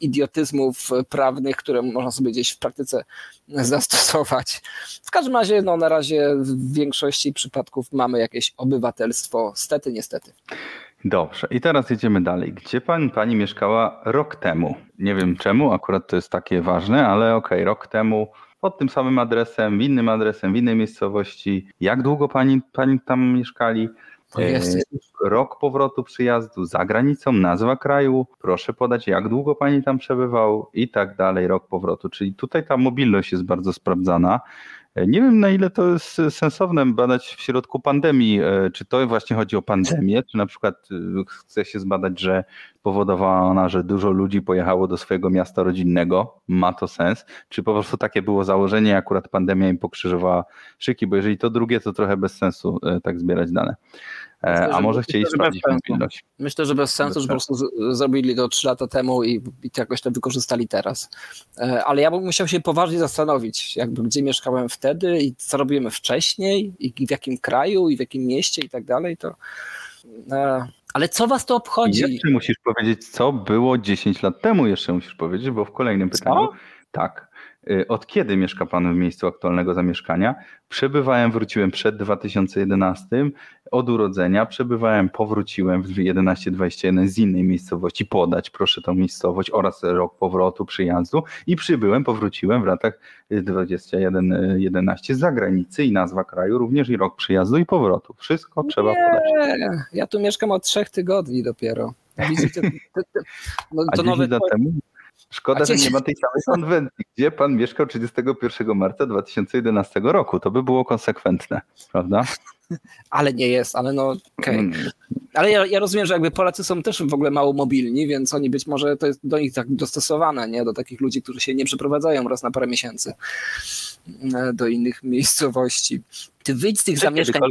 idiotyzmów prawnych, które można sobie gdzieś w praktyce zastosować. W każdym razie, no na razie w większości przypadków mamy jakieś obywatelstwo, stety, niestety. Dobrze, i teraz jedziemy dalej. Gdzie pan, pani mieszkała rok temu? Nie wiem czemu, akurat to jest takie ważne, ale okej, rok temu pod tym samym adresem, innym adresem, w innej miejscowości. Jak długo pani, pani tam mieszkali? Jest, E, Rok powrotu przyjazdu za granicą, nazwa kraju, proszę podać jak długo pani tam przebywał i tak dalej, rok powrotu. Czyli tutaj ta mobilność jest bardzo sprawdzana. Nie wiem na ile to jest sensowne badać w środku pandemii, e, czy to właśnie chodzi o pandemię, czy na przykład e, chce się zbadać, że powodowała ona, że dużo ludzi pojechało do swojego miasta rodzinnego, ma to sens, czy po prostu takie było założenie, akurat pandemia im pokrzyżowała szyki, bo jeżeli to drugie, to trochę bez sensu e, tak zbierać dane. E, Myślę, A że- może chcieli sprawdzić mobilność. Myślę, że bez sensu, że po prostu z- zrobili to 3 lata temu i, i jakoś to wykorzystali teraz. E, Ale ja bym musiał się poważnie zastanowić, jakby gdzie mieszkałem wtedy i co robiłem wcześniej i w jakim kraju i w jakim mieście i tak dalej. To... e, Ale co was to I obchodzi? jeszcze musisz powiedzieć, co było 10 lat temu, jeszcze musisz powiedzieć, bo w kolejnym Co? pytaniu. Tak. Y, Od kiedy mieszka Pan w miejscu aktualnego zamieszkania? Przebywałem, wróciłem przed 2011, od urodzenia, przebywałem, powróciłem w 11-21 z innej miejscowości, podać proszę tą miejscowość oraz rok powrotu, przyjazdu i przybyłem, powróciłem w latach 21-11 z zagranicy i nazwa kraju, również i rok przyjazdu i powrotu. Wszystko trzeba podać. Nie, ja tu mieszkam od trzech tygodni dopiero. [laughs] Widzicie, no, to 10 nowe temu? Szkoda, że nie 10 ma tej samej konwencji. Gdzie pan mieszkał 31 marca 2011 roku? To by było konsekwentne, prawda? ale nie jest, ale no okej. Mm, Ale ja, ja rozumiem, że jakby Polacy są też w ogóle mało mobilni, więc oni być może to jest do nich tak dostosowane, nie? Do takich ludzi, którzy się nie przeprowadzają raz na parę miesięcy e, do innych miejscowości. Ty wyjdź z tych zamieszkań.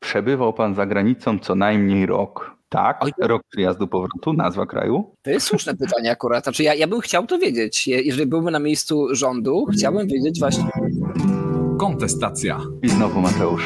Przebywał pan za granicą co najmniej rok. Tak, Oj. rok przyjazdu powrotu, nazwa kraju. To jest słuszne pytanie akurat. Znaczy ja, ja bym chciał to wiedzieć. Je- Jeżeli byłbym na miejscu rządu, chciałbym wiedzieć właśnie. Kontestacja. I znowu Mateusz.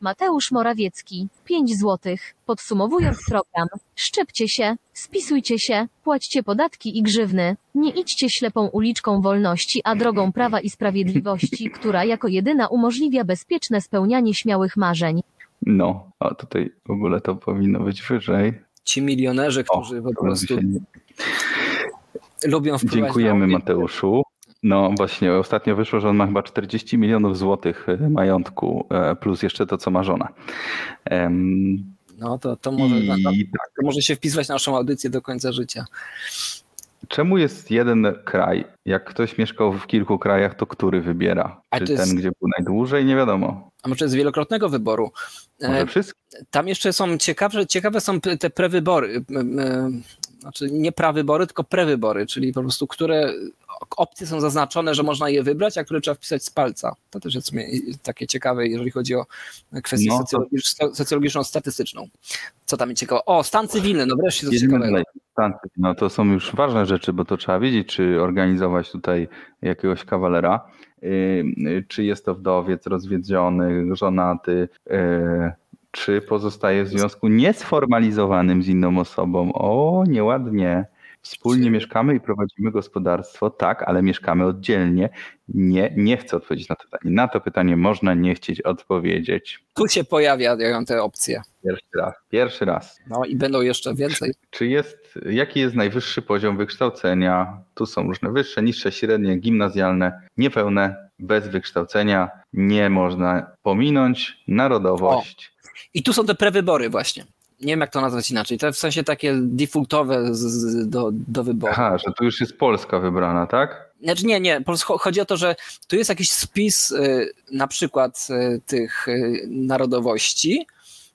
Mateusz Morawiecki, 5 złotych. Podsumowując program, szczepcie się, spisujcie się, płaćcie podatki i grzywny. Nie idźcie ślepą uliczką wolności, a drogą prawa i sprawiedliwości, która jako jedyna umożliwia bezpieczne spełnianie śmiałych marzeń. No, a tutaj w ogóle to powinno być wyżej. Ci milionerzy, O, którzy po to prostu nie- lubią wpływać Dziękujemy Mateuszu. No właśnie, ostatnio wyszło, że on ma chyba 40 milionów złotych e, majątku, e, plus jeszcze to, co ma żona. Em, No to, to, może, I tak, to może się wpisywać na naszą audycję do końca życia. Czemu jest jeden kraj? Jak ktoś mieszkał w kilku krajach, to który wybiera? A Czy to jest- ten, gdzie był najdłużej? Nie wiadomo. A może z wielokrotnego wyboru. Może E, wszystkie? Tam jeszcze są ciekawe, ciekawe są te prewybory. M, Znaczy nie prawybory, tylko prewybory, czyli po prostu które opcje są zaznaczone, że można je wybrać, a które trzeba wpisać z palca. To też jest takie ciekawe, jeżeli chodzi o kwestię No to- statystyczną. Co tam jest ciekawe? O, stan cywilny, no wreszcie coś ciekawego. No to są już ważne rzeczy, bo to trzeba wiedzieć, czy organizować tutaj jakiegoś kawalera, yy, czy jest to wdowiec, rozwiedziony, żonaty, yy, czy pozostaje w związku niesformalizowanym z inną osobą. O, nieładnie. Wspólnie Czy- mieszkamy i prowadzimy gospodarstwo, tak, ale mieszkamy oddzielnie. Nie, nie chcę odpowiedzieć na to pytanie. Na to pytanie można nie chcieć odpowiedzieć. Tu się pojawiają te opcje. Pierwszy raz. Pierwszy raz. No i będą jeszcze więcej. Czy jest, jaki jest najwyższy poziom wykształcenia? Tu są różne wyższe, niższe, średnie, gimnazjalne, niepełne, bez wykształcenia. Nie można pominąć narodowość. I tu są te prewybory właśnie. Nie wiem, jak to nazwać inaczej. To w sensie takie defaultowe z, z, do, do wyboru. Aha, że tu już jest Polska wybrana, tak? Znaczy nie, nie. Chodzi o to, że tu jest jakiś spis y, na przykład y, tych y, narodowości,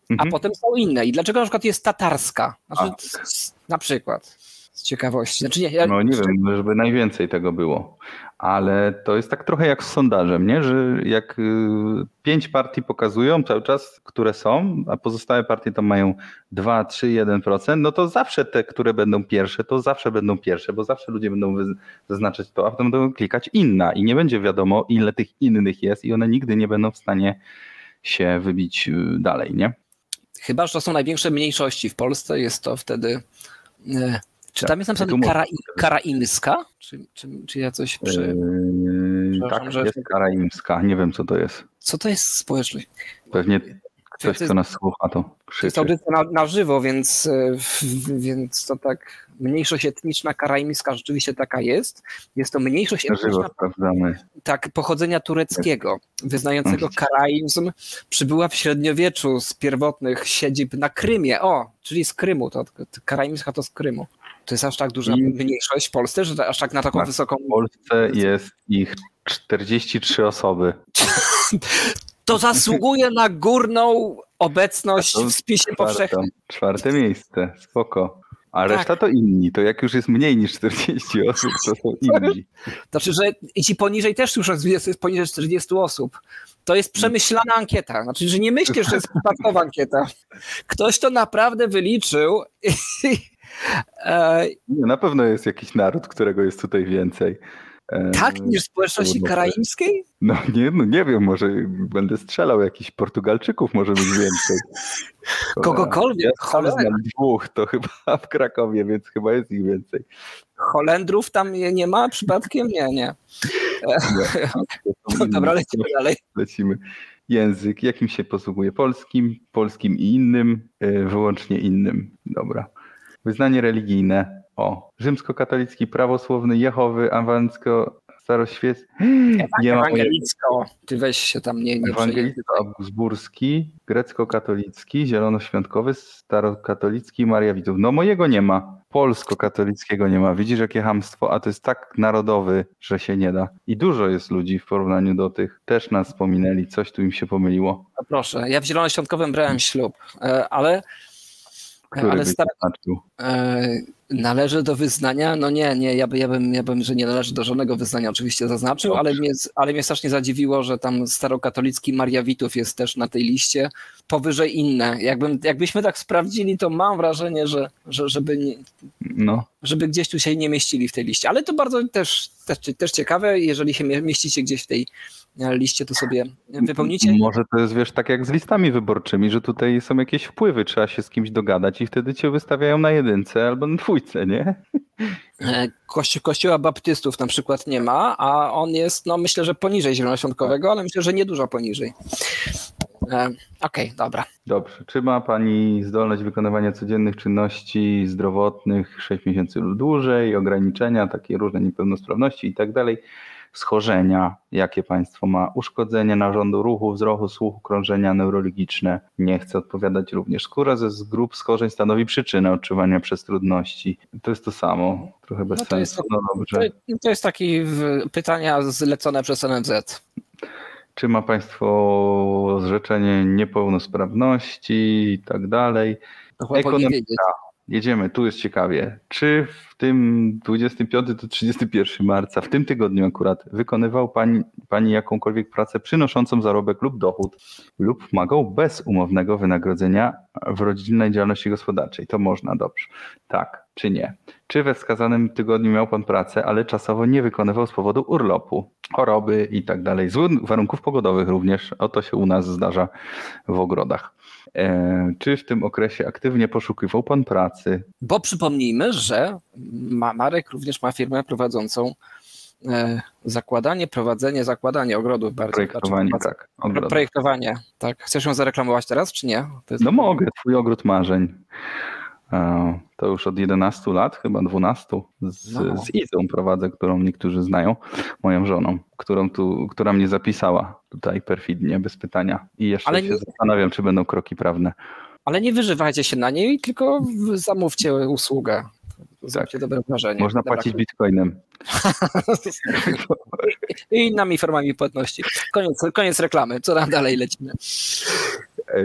a Mhm. potem są inne. I dlaczego na przykład jest tatarska? Znaczy, A. na przykład. Z ciekawości. Znaczy nie, ja, No nie wiem, żeby najwięcej tego było. Ale to jest tak trochę jak z sondażem, nie? że jak y, pięć partii pokazują cały czas, które są, a pozostałe partie tam mają 2, 3, 1%, no to zawsze te, które będą pierwsze, to zawsze będą pierwsze, bo zawsze ludzie będą zaznaczać to, a potem będą klikać inna i nie będzie wiadomo, ile tych innych jest i one nigdy nie będą w stanie się wybić y, dalej, nie? Chyba, że to są największe mniejszości w Polsce, jest to wtedy. Czy Tak, tam jest napisane kara, karaimska? Czy, czy, czy ja coś przy... Yy, tak, że- jest karaimska, nie wiem co to jest. Co to jest społeczność? Pewnie To Ktoś, kto nas słucha, to To jest krzyczy. audycja na, na żywo, więc, w- więc to tak mniejszość etniczna karaimska rzeczywiście taka jest. Jest to mniejszość Na żywo etniczna tak, pochodzenia tureckiego, wyznającego karaimzm, przybyła w średniowieczu z pierwotnych siedzib na Krymie. O, czyli z Krymu, to, to karaimska to z Krymu. To jest aż tak duża I- mniejszość w Polsce, że aż tak na taką Tak. wysoką... W Polsce jest ich 43 osoby. [laughs] To zasługuje na górną obecność w spisie powszechnym. Czwarte, miejsce, spoko. A Tak. reszta to inni. To jak już jest mniej niż 40 [laughs] osób, to są inni. Znaczy, że ci poniżej też już jest poniżej 40 osób. To jest przemyślana ankieta. Znaczy, że nie myślisz, że jest przypadkowa ankieta. Ktoś to naprawdę wyliczył. Nie, na pewno jest jakiś naród, którego jest tutaj więcej. E, tak niż społeczności no, karaimskiej? No nie, no nie wiem, może będę strzelał, jakichś Portugalczyków może być więcej. [laughs] Kogokolwiek. Ja Hole- znam dwóch, to chyba [laughs] w Krakowie, więc chyba jest ich więcej. Holendrów tam nie, ma przypadkiem? Nie, nie. Nie. [laughs] No, dobra, lecimy dalej. lecimy. Język, jakim się posługuje? Polskim, polskim i innym, y, wyłącznie innym. Dobra. Wyznanie religijne. O, rzymskokatolicki, prawosławny, Jehowy, awancko, staroświecki. Ewangelicko. Ty weź się tam nie, nie Ewangelicko-Augsburski, grecko-katolicki, zielonoświątkowy, starokatolicki, Maria Widzów. No mojego nie ma. Polsko-katolickiego nie ma. Widzisz jakie hamstwo, a to jest tak narodowy, że się nie da. I dużo jest ludzi w porównaniu do tych. Też nas wspominali, coś tu im się pomyliło. No proszę, ja w Zielonoświątkowym brałem ślub, e, ale, Który ale znaczył. e, należy do wyznania? No nie, nie, ja, by, ja, bym, ja bym, że nie należy do żadnego wyznania oczywiście zaznaczył, ale mnie, ale mnie strasznie zadziwiło, że tam starokatolicki Maria Witów jest też na tej liście, powyżej inne. Jakbym, jakbyśmy tak sprawdzili, to mam wrażenie, że, że żeby, nie, No, żeby gdzieś tu się nie mieścili w tej liście. Ale to bardzo też, też, też ciekawe, jeżeli się mie- mieścicie gdzieś w tej liście, to sobie wypełnicie. Może to jest, wiesz, tak jak z listami wyborczymi, że tutaj są jakieś wpływy, trzeba się z kimś dogadać i wtedy cię wystawiają na jedynce albo na dwójce, nie? E, Kości kościoła baptystów na przykład nie ma, a on jest, no myślę, że poniżej zielonoświątkowego, ale myślę, że nie dużo poniżej. E, Okej, dobra. Dobrze. Czy ma Pani zdolność wykonywania codziennych czynności zdrowotnych 6 miesięcy lub dłużej, ograniczenia, takie różne niepełnosprawności i tak dalej? Schorzenia, jakie Państwo ma? Uszkodzenie narządu ruchu, wzroku, słuchu, krążenia neurologiczne. Nie chcę odpowiadać również. Skóra ze z grup schorzeń stanowi przyczynę odczuwania przez trudności. To jest to samo, trochę bez No to jest- sensu. No To, dobrze. to jest takie pytania zlecone przez NFZ. Czy ma Państwo zrzeczenie niepełnosprawności i tak dalej? Powinien Ekonomika. Jedziemy, tu jest ciekawie. Czy w tym 25 do 31 marca, w tym tygodniu akurat, wykonywał pani, pani jakąkolwiek pracę przynoszącą zarobek lub dochód lub wymagał bez umownego wynagrodzenia w rodzinnej działalności gospodarczej? To można, dobrze. Tak, czy nie? Czy we wskazanym tygodniu miał pan pracę, ale czasowo nie wykonywał z powodu urlopu, choroby i tak dalej, złych warunków pogodowych również? O to się u nas zdarza w ogrodach. E, czy w tym okresie aktywnie poszukiwał pan pracy? Bo przypomnijmy, że ma, Marek również ma firmę prowadzącą e, zakładanie, prowadzenie, zakładanie ogrodów bardziej. Projektowanie, Znaczy, tak. Ogrodów. Projektowanie, tak. Chcesz ją zareklamować teraz, czy nie? Jest- No mogę, twój ogród marzeń. E, To już od 11 lat, chyba 12, z, No. z Izą prowadzę, którą niektórzy znają, moją żoną, którą tu, która mnie zapisała tutaj perfidnie, bez pytania. I jeszcze Ale się nie- zastanawiam, czy będą kroki prawne. Ale nie wyżywajcie się na niej, tylko zamówcie usługę. Zróbcie dobre wrażenie. Tak. Można Dobra. płacić bitcoinem. [laughs] I innymi formami płatności. Koniec, koniec reklamy. Co nam dalej lecimy? E,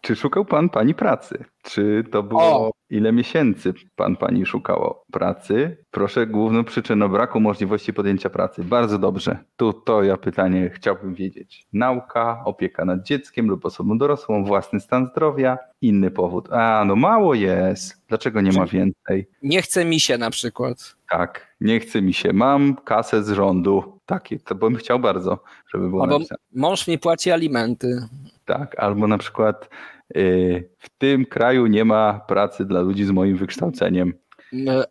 Czy szukał pan pani pracy? Czy to było O! Ile miesięcy pan pani szukało pracy? Proszę główną przyczynę braku możliwości podjęcia pracy. Bardzo dobrze. Tu to ja pytanie chciałbym wiedzieć. Nauka, opieka nad dzieckiem lub osobą dorosłą, własny stan zdrowia, inny powód. A, no mało jest. Dlaczego nie ma więcej? Nie chce mi się na przykład. Tak, nie chce mi się. Mam kasę z rządu. Takie, to bym chciał bardzo, żeby było Albo napisane. mąż mi płaci alimenty. Tak, albo na przykład w tym kraju nie ma pracy dla ludzi z moim wykształceniem.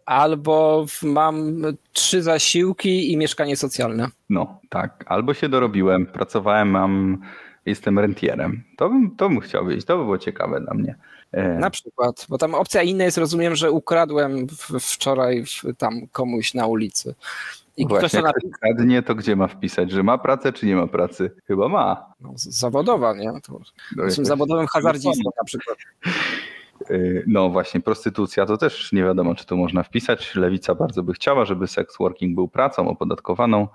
Albo w- mam trzy zasiłki i mieszkanie socjalne. No, tak. Albo się dorobiłem, pracowałem, mam jestem rentierem. To bym, to bym chciał wiedzieć, to by było ciekawe dla mnie. E, Na przykład, bo tam opcja inna jest, rozumiem, że ukradłem wczoraj tam komuś na ulicy. I ktoś Właśnie, to jak napisał, ktoś kradnie, to gdzie ma wpisać, że ma pracę, czy nie ma pracy? Chyba ma. no, zawodowa, nie? To, No, jestem jakoś- zawodowym hazardzistą na przykład. Y, No właśnie, prostytucja to też nie wiadomo, czy tu można wpisać. Lewica bardzo by chciała, żeby sex working był pracą opodatkowaną.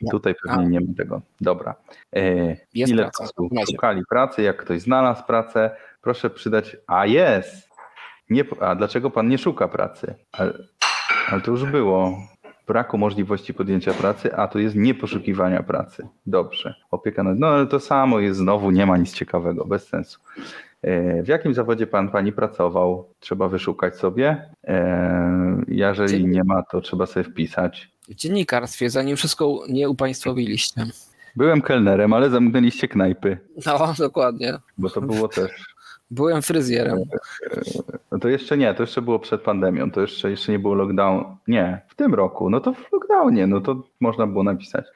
Nie. Tutaj pewnie A. nie ma tego. Dobra. E, Jest Ile praca, czasu szukali pracy? Jak ktoś znalazł pracę, proszę przydać. A jest! Nie, a dlaczego pan nie szuka pracy? Ale, ale to już było. Braku możliwości podjęcia pracy, a tu jest nieposzukiwania pracy. Dobrze. Opieka nad. No ale to samo jest znowu, nie ma nic ciekawego, bez sensu. E, W jakim zawodzie pan pani pracował? Trzeba wyszukać sobie. E, Jeżeli nie ma, to trzeba sobie wpisać. W dziennikarstwie, zanim wszystko nie upaństwowiliście. Byłem kelnerem, ale zamknęliście knajpy, No, dokładnie. bo to było też. Byłem fryzjerem. No to jeszcze nie, to jeszcze było przed pandemią, to jeszcze, jeszcze nie było lockdown. Nie, w tym roku, no to w lockdownie, no to można było napisać.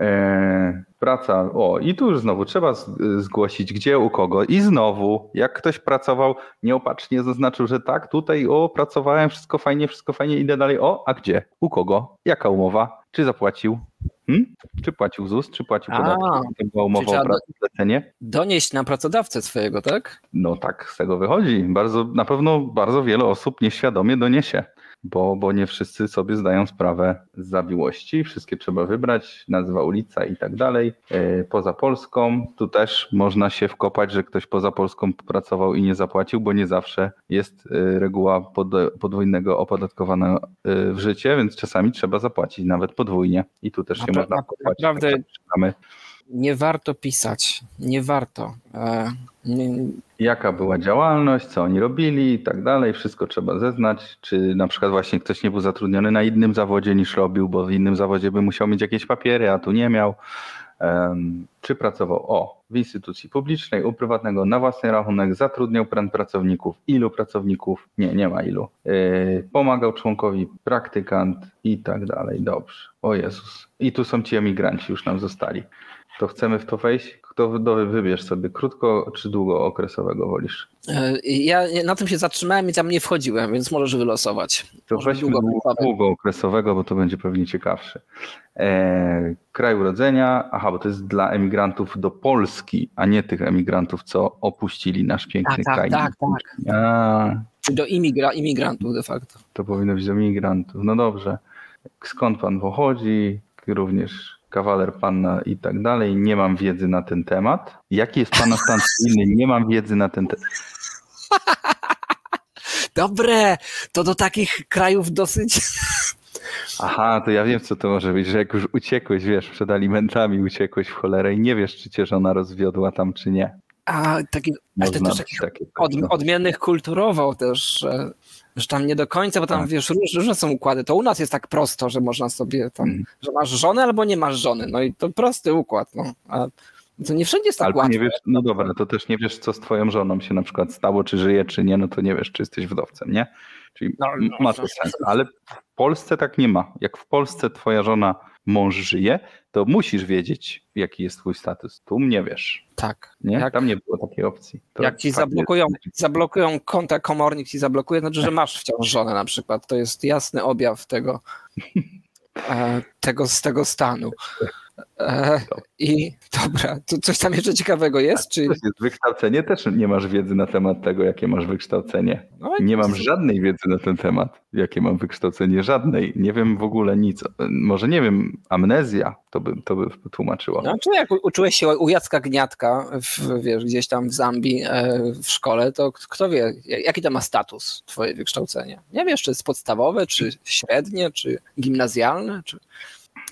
E, praca, o i tu już znowu trzeba zgłosić gdzie, u kogo i znowu, jak ktoś pracował, nieopatrznie zaznaczył, że tak, tutaj o, pracowałem, wszystko fajnie, wszystko fajnie, idę dalej, o, a gdzie, u kogo, jaka umowa, czy zapłacił, hmm? czy płacił ZUS, czy płacił podatki, to była umowa o pracy, zlecenie. Donieść na pracodawcę swojego, tak? No tak z tego wychodzi. Bardzo, na pewno bardzo wiele osób nieświadomie doniesie, bo, bo nie wszyscy sobie zdają sprawę z zawiłości. Wszystkie trzeba wybrać, nazwa ulica i tak dalej. E, Poza Polską, tu też można się wkopać, że ktoś poza Polską pracował i nie zapłacił, bo nie zawsze jest e, reguła pod, podwójnego opodatkowania e, w życie, więc czasami trzeba zapłacić nawet podwójnie. I tu też się Napra- można wkopać. naprawdę- przyznamy. Nie warto pisać. Nie warto. E, nie, jaka była działalność, co oni robili i tak dalej, wszystko trzeba zeznać, czy na przykład właśnie ktoś nie był zatrudniony na innym zawodzie niż robił, bo w innym zawodzie by musiał mieć jakieś papiery, a tu nie miał. Czy pracował o w instytucji publicznej, u prywatnego na własny rachunek, zatrudniał pracowników, ilu pracowników, nie, nie ma ilu, Yy, pomagał członkowi praktykant i tak dalej, dobrze, o Jezus. I tu są ci emigranci, już nam zostali. To chcemy w to wejść? Kto do, wybierz sobie, krótko czy długookresowego wolisz? e, ja na tym się zatrzymałem i tam nie wchodziłem, więc możesz wylosować. To Może weźmy długo długo, okresowego. długookresowego, bo to będzie pewnie ciekawsze. E, kraj urodzenia, aha, bo to jest dla emigrantów do Polski, a nie tych emigrantów, co opuścili nasz piękny Tak, kraj. tak, tak, tak. A, do imigra, imigrantów de facto. to powinno być do emigrantów. No dobrze. Skąd pan pochodzi? Również kawaler panna i tak dalej. Nie mam wiedzy na ten temat. Jaki jest pana stan cywilny? Nie mam wiedzy na ten temat. [laughs] Dobre, to do takich krajów dosyć. Aha, to ja wiem, co to może być, że jak już uciekłeś, wiesz, przed alimentami uciekłeś w cholerę i nie wiesz, czy cię żona rozwiodła tam, czy nie. A taki, ale też takich od, odmiennych kulturowo też, że, tam nie do końca, bo tam Tak. wiesz, róż, różne są układy. To u nas jest tak prosto, że można sobie tam, Mhm. że masz żonę albo nie masz żony. No i to prosty układ. No. A to nie wszędzie jest tak Albo łatwo. nie wiesz, no dobra, to też nie wiesz, co z twoją żoną się na przykład stało, czy żyje, czy nie, no to nie wiesz, czy jesteś wdowcem, nie? Czyli No, no, ma to sens, ale w Polsce tak nie ma. Jak w Polsce twoja żona, mąż żyje, to musisz wiedzieć, jaki jest twój status. Tu nie wiesz, Tak. nie? Jak, Tam nie było takiej opcji. To jak ci zablokują, jest- zablokują konta, komornik ci zablokuje, znaczy, że masz wciąż żonę na przykład. To jest jasny objaw tego, e, tego, z tego stanu. E, I dobra, tu coś tam jeszcze ciekawego jest? Czy... To wykształcenie, też nie masz wiedzy na temat tego, jakie masz wykształcenie. No, Nie mam to- żadnej wiedzy na ten temat, jakie mam wykształcenie, żadnej. Nie wiem w ogóle nic. Może nie wiem, amnezja to by, to by tłumaczyło. No, czy jak uczyłeś się u Jacka Gniatka, w, wiesz, gdzieś tam w Zambii e, w szkole, to kto wie, jaki to ma status, twoje wykształcenie? Nie wiesz, czy jest podstawowe, czy średnie, czy gimnazjalne, czy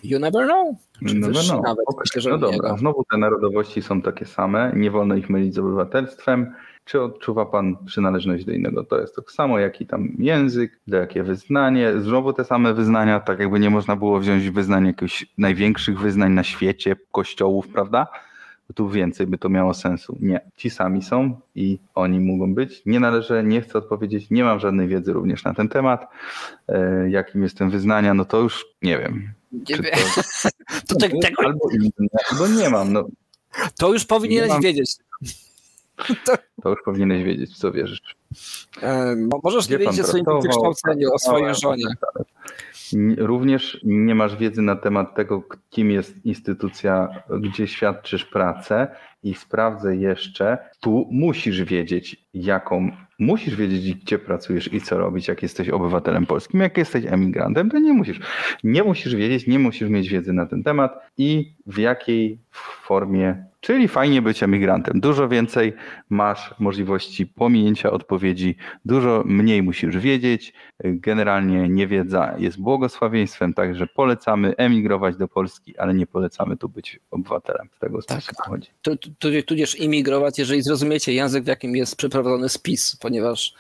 you never know. Czy No, no, nawet, okej. myślę, że no dobra, niego. znowu te narodowości są takie same, nie wolno ich mylić z obywatelstwem. Czy odczuwa pan przynależność do innego? To jest to samo, jaki tam język, do jakie wyznanie. Znowu te same wyznania, tak jakby nie można było wziąć wyznań jakichś największych wyznań na świecie, kościołów, prawda? Tu więcej by to miało sensu. Nie, ci sami są i oni mogą być. Nie należę, nie chcę odpowiedzieć, nie mam żadnej wiedzy również na ten temat. E, jakim jestem wyznania, no to już nie wiem. Nie wiem. to- [laughs] To te, tego, Albo inne, bo nie mam. No, To już powinieneś Nie mam- wiedzieć. [laughs] To już powinieneś wiedzieć, co wierzysz. E, mo- Możesz Gdzie wiedzieć o swoim wykształceniu, o swojej żonie. Również nie masz wiedzy na temat tego, kim jest instytucja, gdzie świadczysz pracę i sprawdzę jeszcze, tu musisz wiedzieć, jaką, musisz wiedzieć, gdzie pracujesz i co robić, jak jesteś obywatelem polskim. Jak jesteś emigrantem, to nie musisz. Nie musisz wiedzieć, nie musisz mieć wiedzy na ten temat i w jakiej formie, czyli fajnie być emigrantem. Dużo więcej masz możliwości pominięcia odpowiedzi, dużo mniej musisz wiedzieć. Generalnie niewiedza jest błogosławieństwem, także polecamy emigrować do Polski, ale nie polecamy tu być obywatelem. Z tego Tak. tak. chodzi. Tu- tu- tu- Tudzież imigrować, jeżeli zrozumiecie język, w jakim jest przeprowadzony spis, ponieważ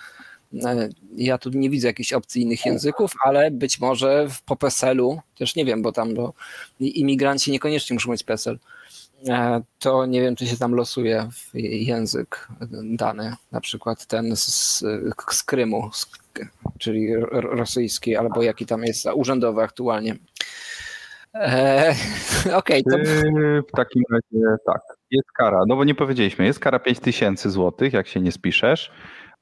e, ja tu nie widzę jakichś opcyjnych języków, ale być może w po PESEL-u, też nie wiem, bo tam bo imigranci niekoniecznie muszą mieć PESEL, to nie wiem, czy się tam losuje język dany, na przykład ten z, z Krymu, z, czyli ro- rosyjski, albo jaki tam jest urzędowy aktualnie. E, [laughs] Okej, to Yy, W takim razie tak, jest kara, no bo nie powiedzieliśmy, jest kara 5000 złotych, jak się nie spiszesz,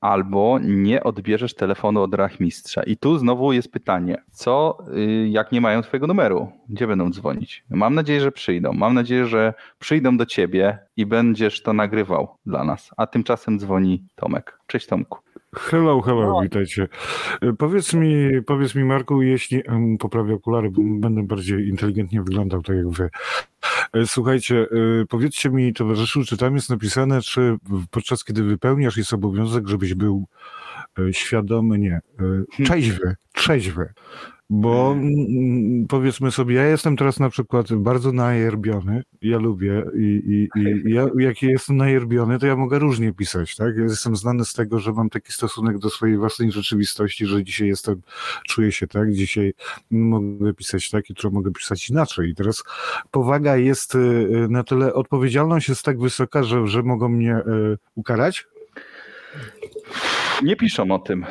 albo nie odbierzesz telefonu od rachmistrza. I tu znowu jest pytanie, co yy, jak nie mają twojego numeru? Gdzie będą dzwonić? Mam nadzieję, że przyjdą. Mam nadzieję, że przyjdą do ciebie i będziesz to nagrywał dla nas. A tymczasem dzwoni Tomek. Cześć Tomku. Hello, hello, witajcie. Powiedz mi, powiedz mi Marku, jeśli poprawię okulary, bo będę bardziej inteligentnie wyglądał tak jak wy. E, Słuchajcie, e, powiedzcie mi towarzyszu, czy tam jest napisane, czy podczas kiedy wypełniasz jest obowiązek, żebyś był e, świadomy, nie, e, trzeźwy, trzeźwy. Bo mm, powiedzmy sobie, ja jestem teraz na przykład bardzo najerbiony, ja lubię i, i, i ja, jak jestem najerbiony, to ja mogę różnie pisać, tak? Ja jestem znany z tego, że mam taki stosunek do swojej własnej rzeczywistości, że dzisiaj jestem, czuję się tak, dzisiaj mogę pisać tak, jutro mogę pisać inaczej. I teraz powaga jest y, na tyle, odpowiedzialność jest tak wysoka, że, że mogą mnie y, ukarać? Nie piszą o tym.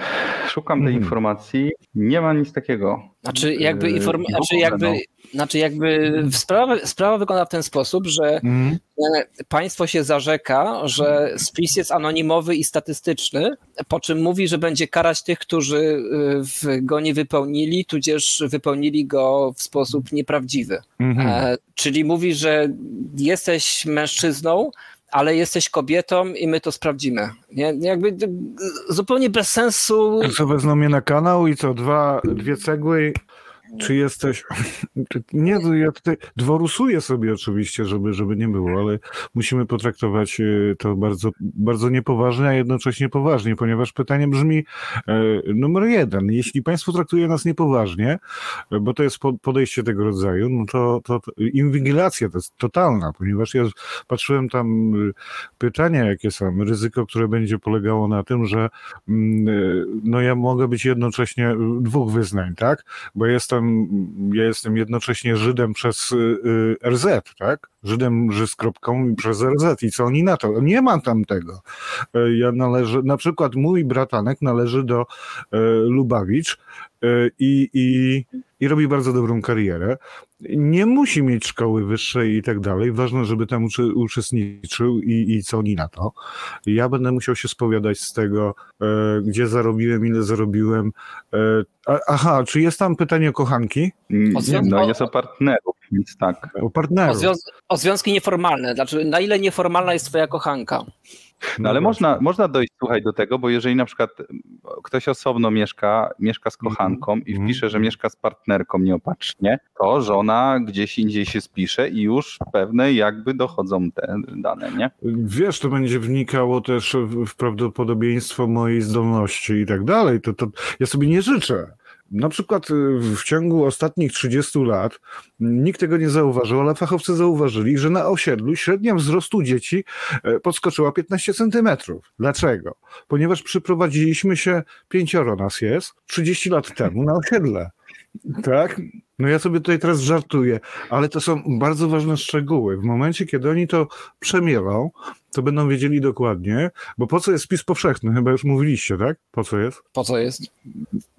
Szukam tej Mhm. informacji. Nie ma nic takiego. Znaczy jakby, Yy, inform... znaczy jakby, no. znaczy jakby sprawa, sprawa wygląda w ten sposób, że Mhm. e, państwo się zarzeka, że spis jest anonimowy i statystyczny, po czym mówi, że będzie karać tych, którzy w- go nie wypełnili, tudzież wypełnili go w sposób nieprawdziwy. E, czyli mówi, że jesteś mężczyzną, ale jesteś kobietą i my to sprawdzimy. Nie? Jakby zupełnie bez sensu. Co wezmą mnie na kanał i co, dwa, dwie cegły? Czy jesteś. [laughs] Nie, no ja tutaj dworusuję sobie oczywiście, żeby, żeby nie było, ale musimy potraktować e, to bardzo, bardzo niepoważnie, a jednocześnie poważnie, ponieważ pytanie brzmi e, numer jeden. Jeśli państwo traktuje nas niepoważnie, e, bo to jest po- podejście tego rodzaju, no to, to, to inwigilacja to jest totalna, ponieważ ja patrzyłem tam e, pytania, jakie są, ryzyko, które będzie polegało na tym, że mm, e, no ja mogę być jednocześnie e, dwóch wyznań, tak? Bo jestem, ja jestem jednocześnie Żydem przez y, y, RZ, tak? Żydem Ży z kropką przez RZ. I co oni na to? Nie mam tam tego. E, Ja należę, na przykład mój bratanek należy do e, Lubawicz i, i, i robi bardzo dobrą karierę. Nie musi mieć szkoły wyższej i tak dalej. Ważne, żeby tam uczy, uczestniczył i, i co oni na to. Ja będę musiał się spowiadać z tego, e, gdzie zarobiłem, ile zarobiłem. E, a, aha, czy jest tam pytanie o kochanki? Mm, O zwią- No o- jest o partnerów, więc tak. O O, partnerów. związ- o związki nieformalne. Znaczy, na ile nieformalna jest twoja kochanka? No ale No można, można dojść, słuchaj, do tego, bo jeżeli na przykład ktoś osobno mieszka, mieszka z Mhm. kochanką i Mhm. wpisze, że mieszka z partnerką nieopatrznie, to żona gdzieś indziej się spisze i już pewne jakby dochodzą te dane, nie? Wiesz, to będzie wnikało też w, w prawdopodobieństwo mojej zdolności i tak dalej. To, to ja sobie nie życzę. Na przykład y, w ciągu ostatnich 30 lat nikt tego nie zauważył, ale fachowcy zauważyli, że na osiedlu średnia wzrostu dzieci e, podskoczyła 15 centymetrów. Dlaczego? Ponieważ przyprowadziliśmy się, pięcioro nas jest, 30 lat temu na osiedle. Tak? No ja sobie tutaj teraz żartuję, ale to są bardzo ważne szczegóły. W momencie, kiedy oni to przemierzą, to będą wiedzieli dokładnie, bo po co jest spis powszechny? Chyba już mówiliście, tak? Po co jest? Po co jest?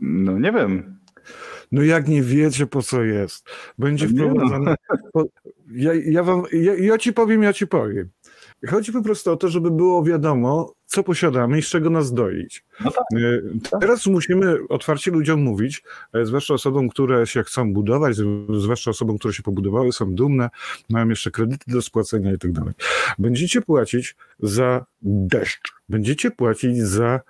No nie wiem. No jak nie wiecie, po co jest? Będzie No nie no. Ja, ja, wam, ja, ja ci powiem, ja ci powiem. Chodzi po prostu o to, żeby było wiadomo, co posiadamy i z czego nas doić. No tak. E, Teraz musimy otwarcie ludziom mówić, e, zwłaszcza osobom, które się chcą budować, zwłaszcza osobom, które się pobudowały, są dumne, mają jeszcze kredyty do spłacenia i tak dalej. Będziecie płacić za deszcz, będziecie płacić za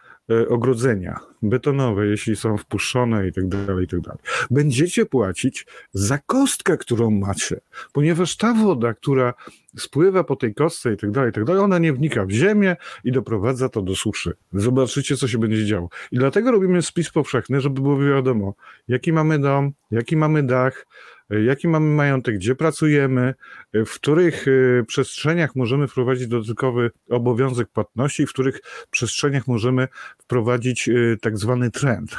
ogrodzenia betonowe, jeśli są wpuszczone i tak dalej, i tak dalej. Będziecie płacić za kostkę, którą macie, ponieważ ta woda, która spływa po tej kostce i tak dalej, i tak dalej, ona nie wnika w ziemię i doprowadza to do suszy. Zobaczycie, co się będzie działo. I dlatego robimy spis powszechny, żeby było wiadomo, jaki mamy dom, jaki mamy dach, e, jaki mamy majątek, gdzie pracujemy, e, w których e, przestrzeniach możemy wprowadzić dodatkowy obowiązek płatności, w których przestrzeniach możemy wprowadzić e, tak zwany trend.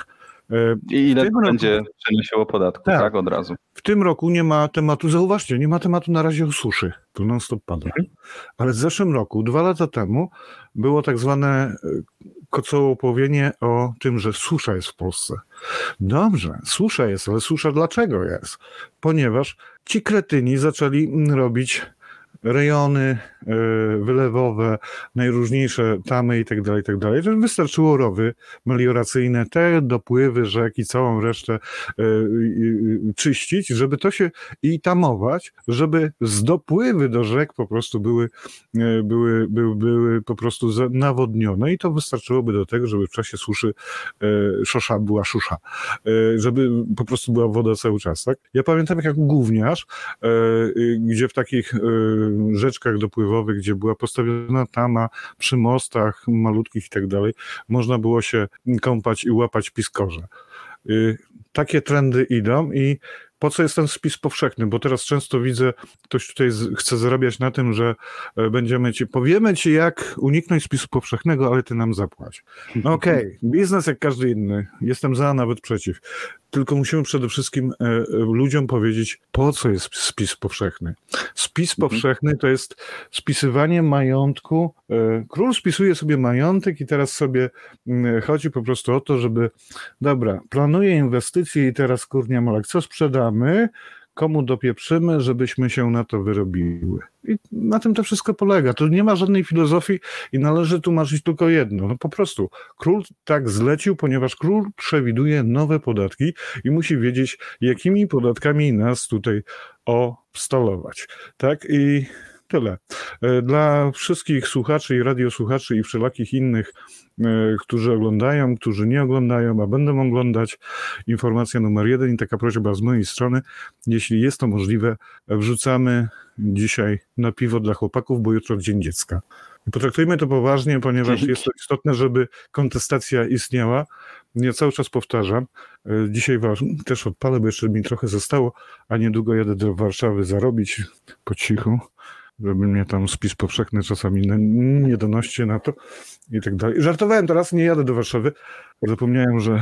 E, I ile to roku- będzie przynosiło podatku, Tak. tak. od razu. W tym roku nie ma tematu, zauważcie, nie ma tematu na razie o suszy, to non stop pada. Ale w zeszłym roku, dwa lata temu, było tak zwane e, kocołopowienie o tym, że susza jest w Polsce. Dobrze, susza jest, ale susza dlaczego jest? Ponieważ ci kretyni zaczęli robić rejony e, wylewowe, najróżniejsze tamy i tak dalej, i tak dalej. Wystarczyło rowy melioracyjne, te dopływy rzek i całą resztę e, czyścić, żeby to się i tamować, żeby z dopływy do rzek po prostu były, e, były, były, były po prostu nawodnione i to wystarczyłoby do tego, żeby w czasie suszy szosza była szusza, żeby po prostu była woda cały czas, tak? Ja pamiętam jak gówniarz, y, gdzie w takich rzeczkach dopływowych, gdzie była postawiona tama przy mostach malutkich i tak dalej, można było się kąpać i łapać piskorze. Y, Takie trendy idą i po co jest ten spis powszechny? Bo teraz często widzę, ktoś tutaj chce zarabiać na tym, że e, będziemy ci, powiemy ci jak uniknąć spisu powszechnego, ale ty nam zapłać. No okej, [laughs] biznes jak każdy inny. Jestem za, nawet przeciw. Tylko musimy przede wszystkim e, e, ludziom powiedzieć, po co jest spis powszechny. Spis powszechny to jest spisywanie majątku. e, Król spisuje sobie majątek i teraz sobie mm, chodzi po prostu o to, żeby dobra, planuję inwestycje i teraz kurnia molek, co sprzedamy, komu dopieprzymy, żebyśmy się na to wyrobiły. I na tym to wszystko polega. Tu nie ma żadnej filozofii i należy tłumaczyć tylko jedno. No po prostu król tak zlecił, ponieważ król przewiduje nowe podatki i musi wiedzieć, jakimi podatkami nas tutaj obstalować. Tak i tyle. E, Dla wszystkich słuchaczy i radiosłuchaczy i wszelakich innych, e, którzy oglądają, którzy nie oglądają, a będą oglądać, informacja numer jeden i taka prośba z mojej strony, jeśli jest to możliwe, wrzucamy dzisiaj na piwo dla chłopaków, bo jutro Dzień Dziecka. Potraktujmy to poważnie, ponieważ jest to istotne, żeby kontestacja istniała. Ja cały czas powtarzam, e, dzisiaj też odpalę, bo jeszcze mi trochę zostało, a niedługo jadę do Warszawy zarobić po cichu, żeby mnie tam spis powszechny czasami nie donoście na to i tak dalej. Żartowałem teraz, nie jadę do Warszawy, zapomniałem, że e,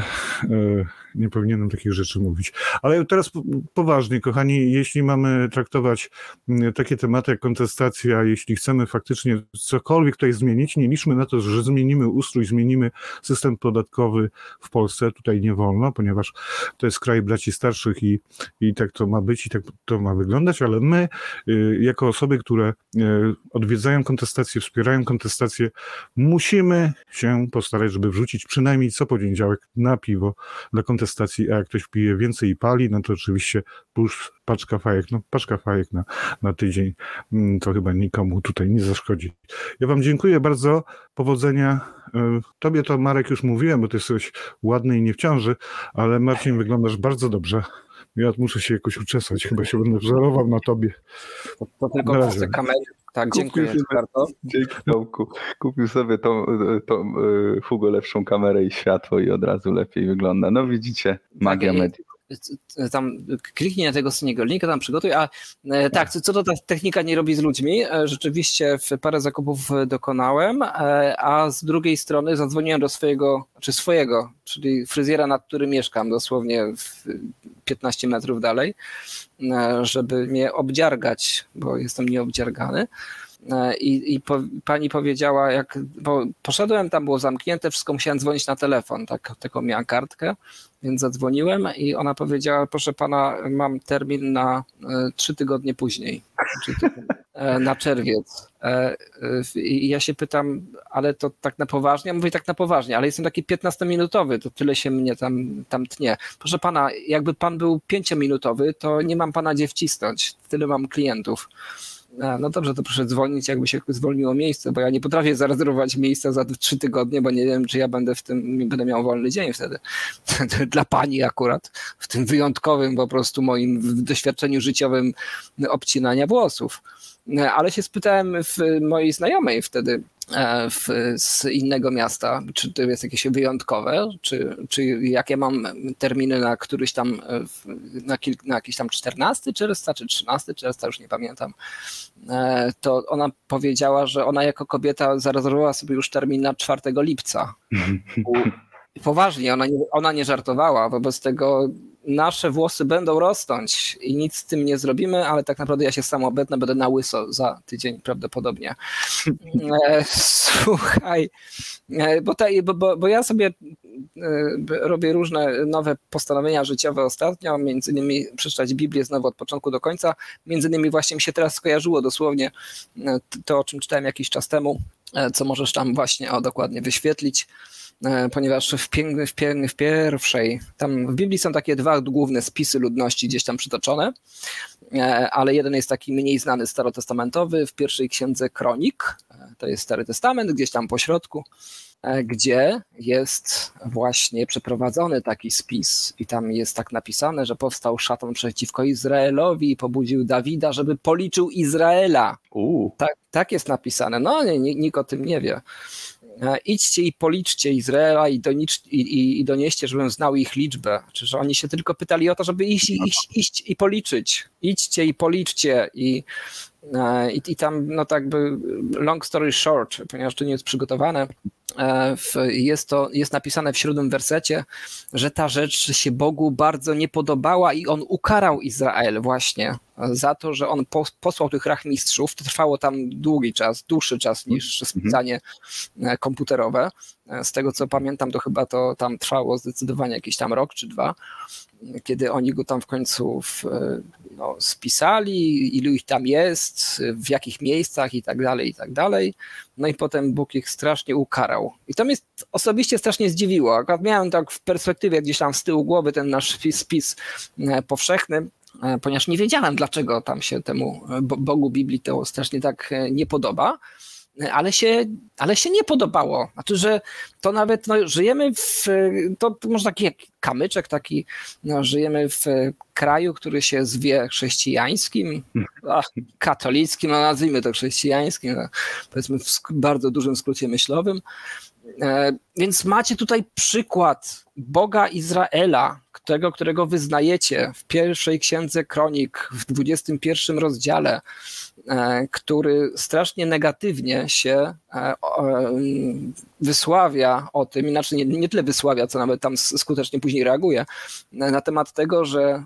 nie powinienem takich rzeczy mówić. Ale teraz po- poważnie, kochani, jeśli mamy traktować takie tematy jak kontestacja, jeśli chcemy faktycznie cokolwiek tutaj zmienić, nie liczmy na to, że zmienimy ustrój, zmienimy system podatkowy w Polsce. Tutaj nie wolno, ponieważ to jest kraj braci starszych i, i tak to ma być i tak to ma wyglądać, ale my, y, jako osoby, które y, odwiedzają kontestację, wspierają kontestację, musimy się postarać, żeby wrzucić przynajmniej co poniedziałek na piwo dla kontestacji, a jak ktoś pije więcej i pali, no to oczywiście plus paczka fajek, no paczka fajek na, na tydzień, mm, to chyba nikomu tutaj nie zaszkodzi. Ja wam dziękuję bardzo, powodzenia. Y, Tobie to Marek już mówiłem, bo ty jesteś ładny i nie w ciąży, ale Marcin wyglądasz bardzo dobrze. Ja muszę się jakoś uczesać, chyba się będę wzorował na tobie. To, to tylko Na razie. kamery. Tak, dziękuję sobie- bardzo. Dzięki Tomku. Kupił sobie tą, tą y, Hugo lepszą kamerę i światło i od razu lepiej wygląda. No widzicie, magia Tak, mediów. tam kliknij na tego syniego linka, tam przygotuj, a e, tak, co, to ta technika nie robi z ludźmi, e, rzeczywiście w parę zakupów dokonałem, e, a z drugiej strony zadzwoniłem do swojego, czy swojego, czyli fryzjera, nad którym mieszkam, dosłownie w 15 metrów dalej, e, żeby mnie obdziargać, bo jestem nieobdziargany. E, I, i po, pani powiedziała, jak, bo poszedłem, tam było zamknięte, wszystko musiałem dzwonić na telefon, tak, taką miałam kartkę, więc zadzwoniłem i ona powiedziała, proszę pana, mam termin na e, trzy tygodnie później, na czerwiec. E, e, I ja się pytam, ale to tak na poważnie? Ja mówię tak na poważnie, ale jestem taki 15-minutowy, to tyle się mnie tam, tam tnie. Proszę pana, jakby pan był 5-minutowy, to nie mam pana gdzie wcisnąć, tyle mam klientów. A, no dobrze, to proszę dzwonić, jakby się zwolniło miejsce, bo ja nie potrafię zarezerwować miejsca za trzy tygodnie, bo nie wiem, czy ja będę w tym, będę miał wolny dzień wtedy. [laughs] Dla pani akurat, w tym wyjątkowym po prostu moim doświadczeniu życiowym obcinania włosów. Ale się spytałem w mojej znajomej wtedy w, z innego miasta, czy to jest jakieś wyjątkowe, czy, czy jakie mam terminy na któryś tam, e, na, kilk, na jakiś tam 14 czerwca, czy 13 czerwca, już nie pamiętam, e, to ona powiedziała, że ona jako kobieta zarezerwowała sobie już termin na 4 lipca. U- Poważnie, ona nie, ona nie żartowała, wobec tego nasze włosy będą rosnąć i nic z tym nie zrobimy, ale tak naprawdę ja się sam obetnę, będę na łyso za tydzień prawdopodobnie. E, Słuchaj, e, bo, te, bo, bo, bo ja sobie e, robię różne nowe postanowienia życiowe ostatnio, między innymi przeczytać Biblię znowu od początku do końca, między innymi właśnie mi się teraz skojarzyło dosłownie to, o czym czytałem jakiś czas temu, co możesz tam właśnie o, dokładnie wyświetlić ponieważ w, w, w pierwszej, tam w Biblii są takie dwa główne spisy ludności gdzieś tam przytoczone, e, ale jeden jest taki mniej znany starotestamentowy, w pierwszej księdze Kronik, e, to jest Stary Testament, gdzieś tam po środku, e, gdzie jest właśnie przeprowadzony taki spis i tam jest tak napisane, że powstał szatan przeciwko Izraelowi i pobudził Dawida, żeby policzył Izraela. Tak, tak jest napisane. No, nie, nikt o tym nie wie. E, Idźcie i policzcie Izraela i, donicz, i, i, i donieście, żebym znał ich liczbę. Czy że oni się tylko pytali o to, żeby iść, i- iść, iść i policzyć. Idźcie i policzcie. I, e, i, i tam, no tak by, long story short, ponieważ to nie jest przygotowane, e, w, jest to jest napisane w siódmym wersecie, że ta rzecz się Bogu bardzo nie podobała i on ukarał Izrael właśnie za to, że on pos- posłał tych rachmistrzów. To trwało tam długi czas, dłuższy czas niż spisanie e, komputerowe. E, Z tego co pamiętam, to chyba to tam trwało zdecydowanie jakiś tam rok czy dwa, kiedy oni go tam w końcu w, e, no, spisali, ilu ich tam jest, w jakich miejscach i tak dalej, i tak dalej. No i potem Bóg ich strasznie ukarał. I to mnie osobiście strasznie zdziwiło. Akurat miałem tak w perspektywie gdzieś tam z tyłu głowy ten nasz spis, spis e, powszechny, e, ponieważ nie wiedziałem, dlaczego tam się temu Bo- Bogu Biblii to strasznie tak nie podoba. Ale się, ale się nie podobało. Znaczy, że to nawet no, żyjemy w. To, może taki kamyczek, taki. No, żyjemy w kraju, który się zwie chrześcijańskim, a, katolickim, no nazwijmy to chrześcijańskim, no, powiedzmy w bardzo dużym skrócie myślowym. E, Więc macie tutaj przykład Boga Izraela, tego, którego wyznajecie w pierwszej księdze kronik, w 21 rozdziale, e, który strasznie negatywnie się e, em, wysławia o tym, inaczej nie, nie tyle wysławia, co nawet tam skutecznie później reaguje, e, na temat tego, że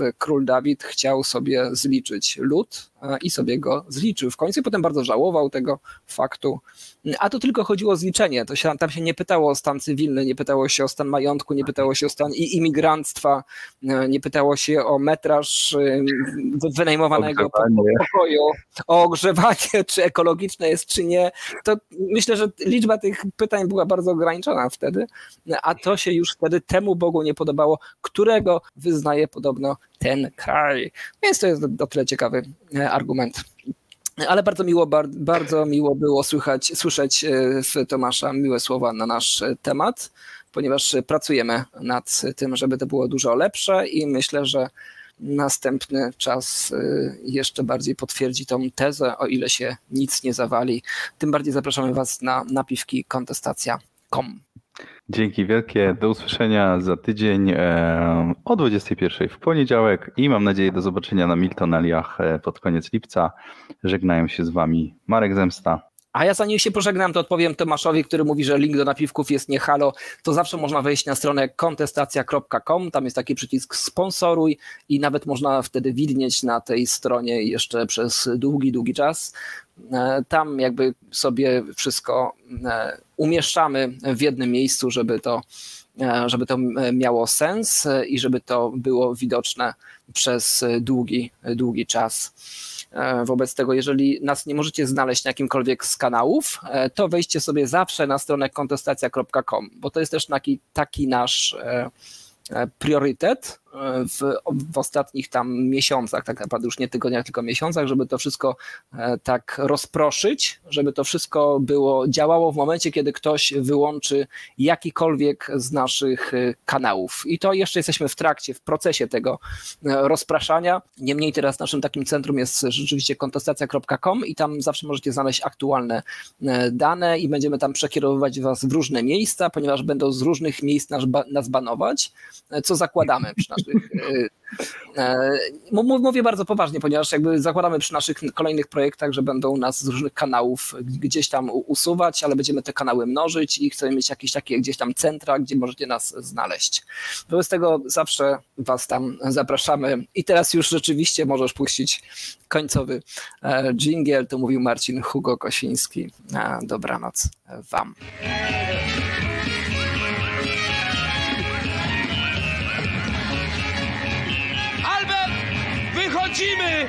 e, król Dawid chciał sobie zliczyć lud e, i sobie go zliczył w końcu potem bardzo żałował tego faktu. A to tylko chodziło o zliczenie. To się, tam się nie pytało o stan cywilny, nie pytało się o stan majątku, nie pytało się o stan i imigranstwa, e, nie pytało się o metraż e, wynajmowanego Ogrzewanie. pokoju, o ogrzewanie, [laughs] czy ekologiczne jest, czy nie. To myślę, że liczba tych pytań była bardzo ograniczona wtedy, a to się już wtedy temu Bogu nie podobało, którego wyznaje podobno ten kraj. Więc to jest o tyle ciekawy e, argument. Ale bardzo miło, bar- bardzo miło było słychać, słyszeć Tomasza miłe słowa na nasz temat, ponieważ pracujemy nad tym, żeby to było dużo lepsze i myślę, że następny czas e, jeszcze bardziej potwierdzi tą tezę, o ile się nic nie zawali. Tym bardziej zapraszamy Was na napiwki kontestacja.com. Dzięki wielkie. Do usłyszenia za tydzień e, o 21 w poniedziałek i mam nadzieję do zobaczenia na Miltonaliach e, pod koniec lipca. Żegnają się z Wami Marek Zemsta. A ja zanim się pożegnam, to odpowiem Tomaszowi, który mówi, że link do napiwków jest nie halo. To zawsze można wejść na stronę kontestacja.com. Tam jest taki przycisk sponsoruj i nawet można wtedy widnieć na tej stronie jeszcze przez długi, długi czas. E, Tam jakby sobie wszystko e, umieszczamy w jednym miejscu, żeby to, e, żeby to miało sens i żeby to było widoczne przez długi, długi czas. E, Wobec tego, jeżeli nas nie możecie znaleźć na jakimkolwiek z kanałów, e, to wejdźcie sobie zawsze na stronę kontestacja.com, bo to jest też taki, taki nasz e, priorytet w, w ostatnich tam miesiącach, tak naprawdę już nie tygodniach, tylko miesiącach, żeby to wszystko e, tak rozproszyć, żeby to wszystko było działało w momencie, kiedy ktoś wyłączy jakikolwiek z naszych e, kanałów. I to jeszcze jesteśmy w trakcie, w procesie tego e, rozpraszania. Niemniej teraz naszym takim centrum jest rzeczywiście kontestacja.com i tam zawsze możecie znaleźć aktualne dane i będziemy tam przekierowywać Was w różne miejsca, ponieważ będą z różnych miejsc nas, nas banować, co zakładamy przy naszych. [laughs] e, e, mów- Mówię bardzo poważnie, ponieważ jakby zakładamy przy naszych kolejnych projektach, że będą nas z różnych kanałów gdzieś tam usuwać, ale będziemy te kanały mnożyć i chcemy mieć jakieś takie gdzieś tam centra, gdzie możecie nas znaleźć. Wobec tego zawsze Was tam zapraszamy. I teraz już rzeczywiście możesz puścić końcowy e, jingle. To mówił Marcin Hugo Kosiński. E, Dobranoc Wam. Wychodzimy!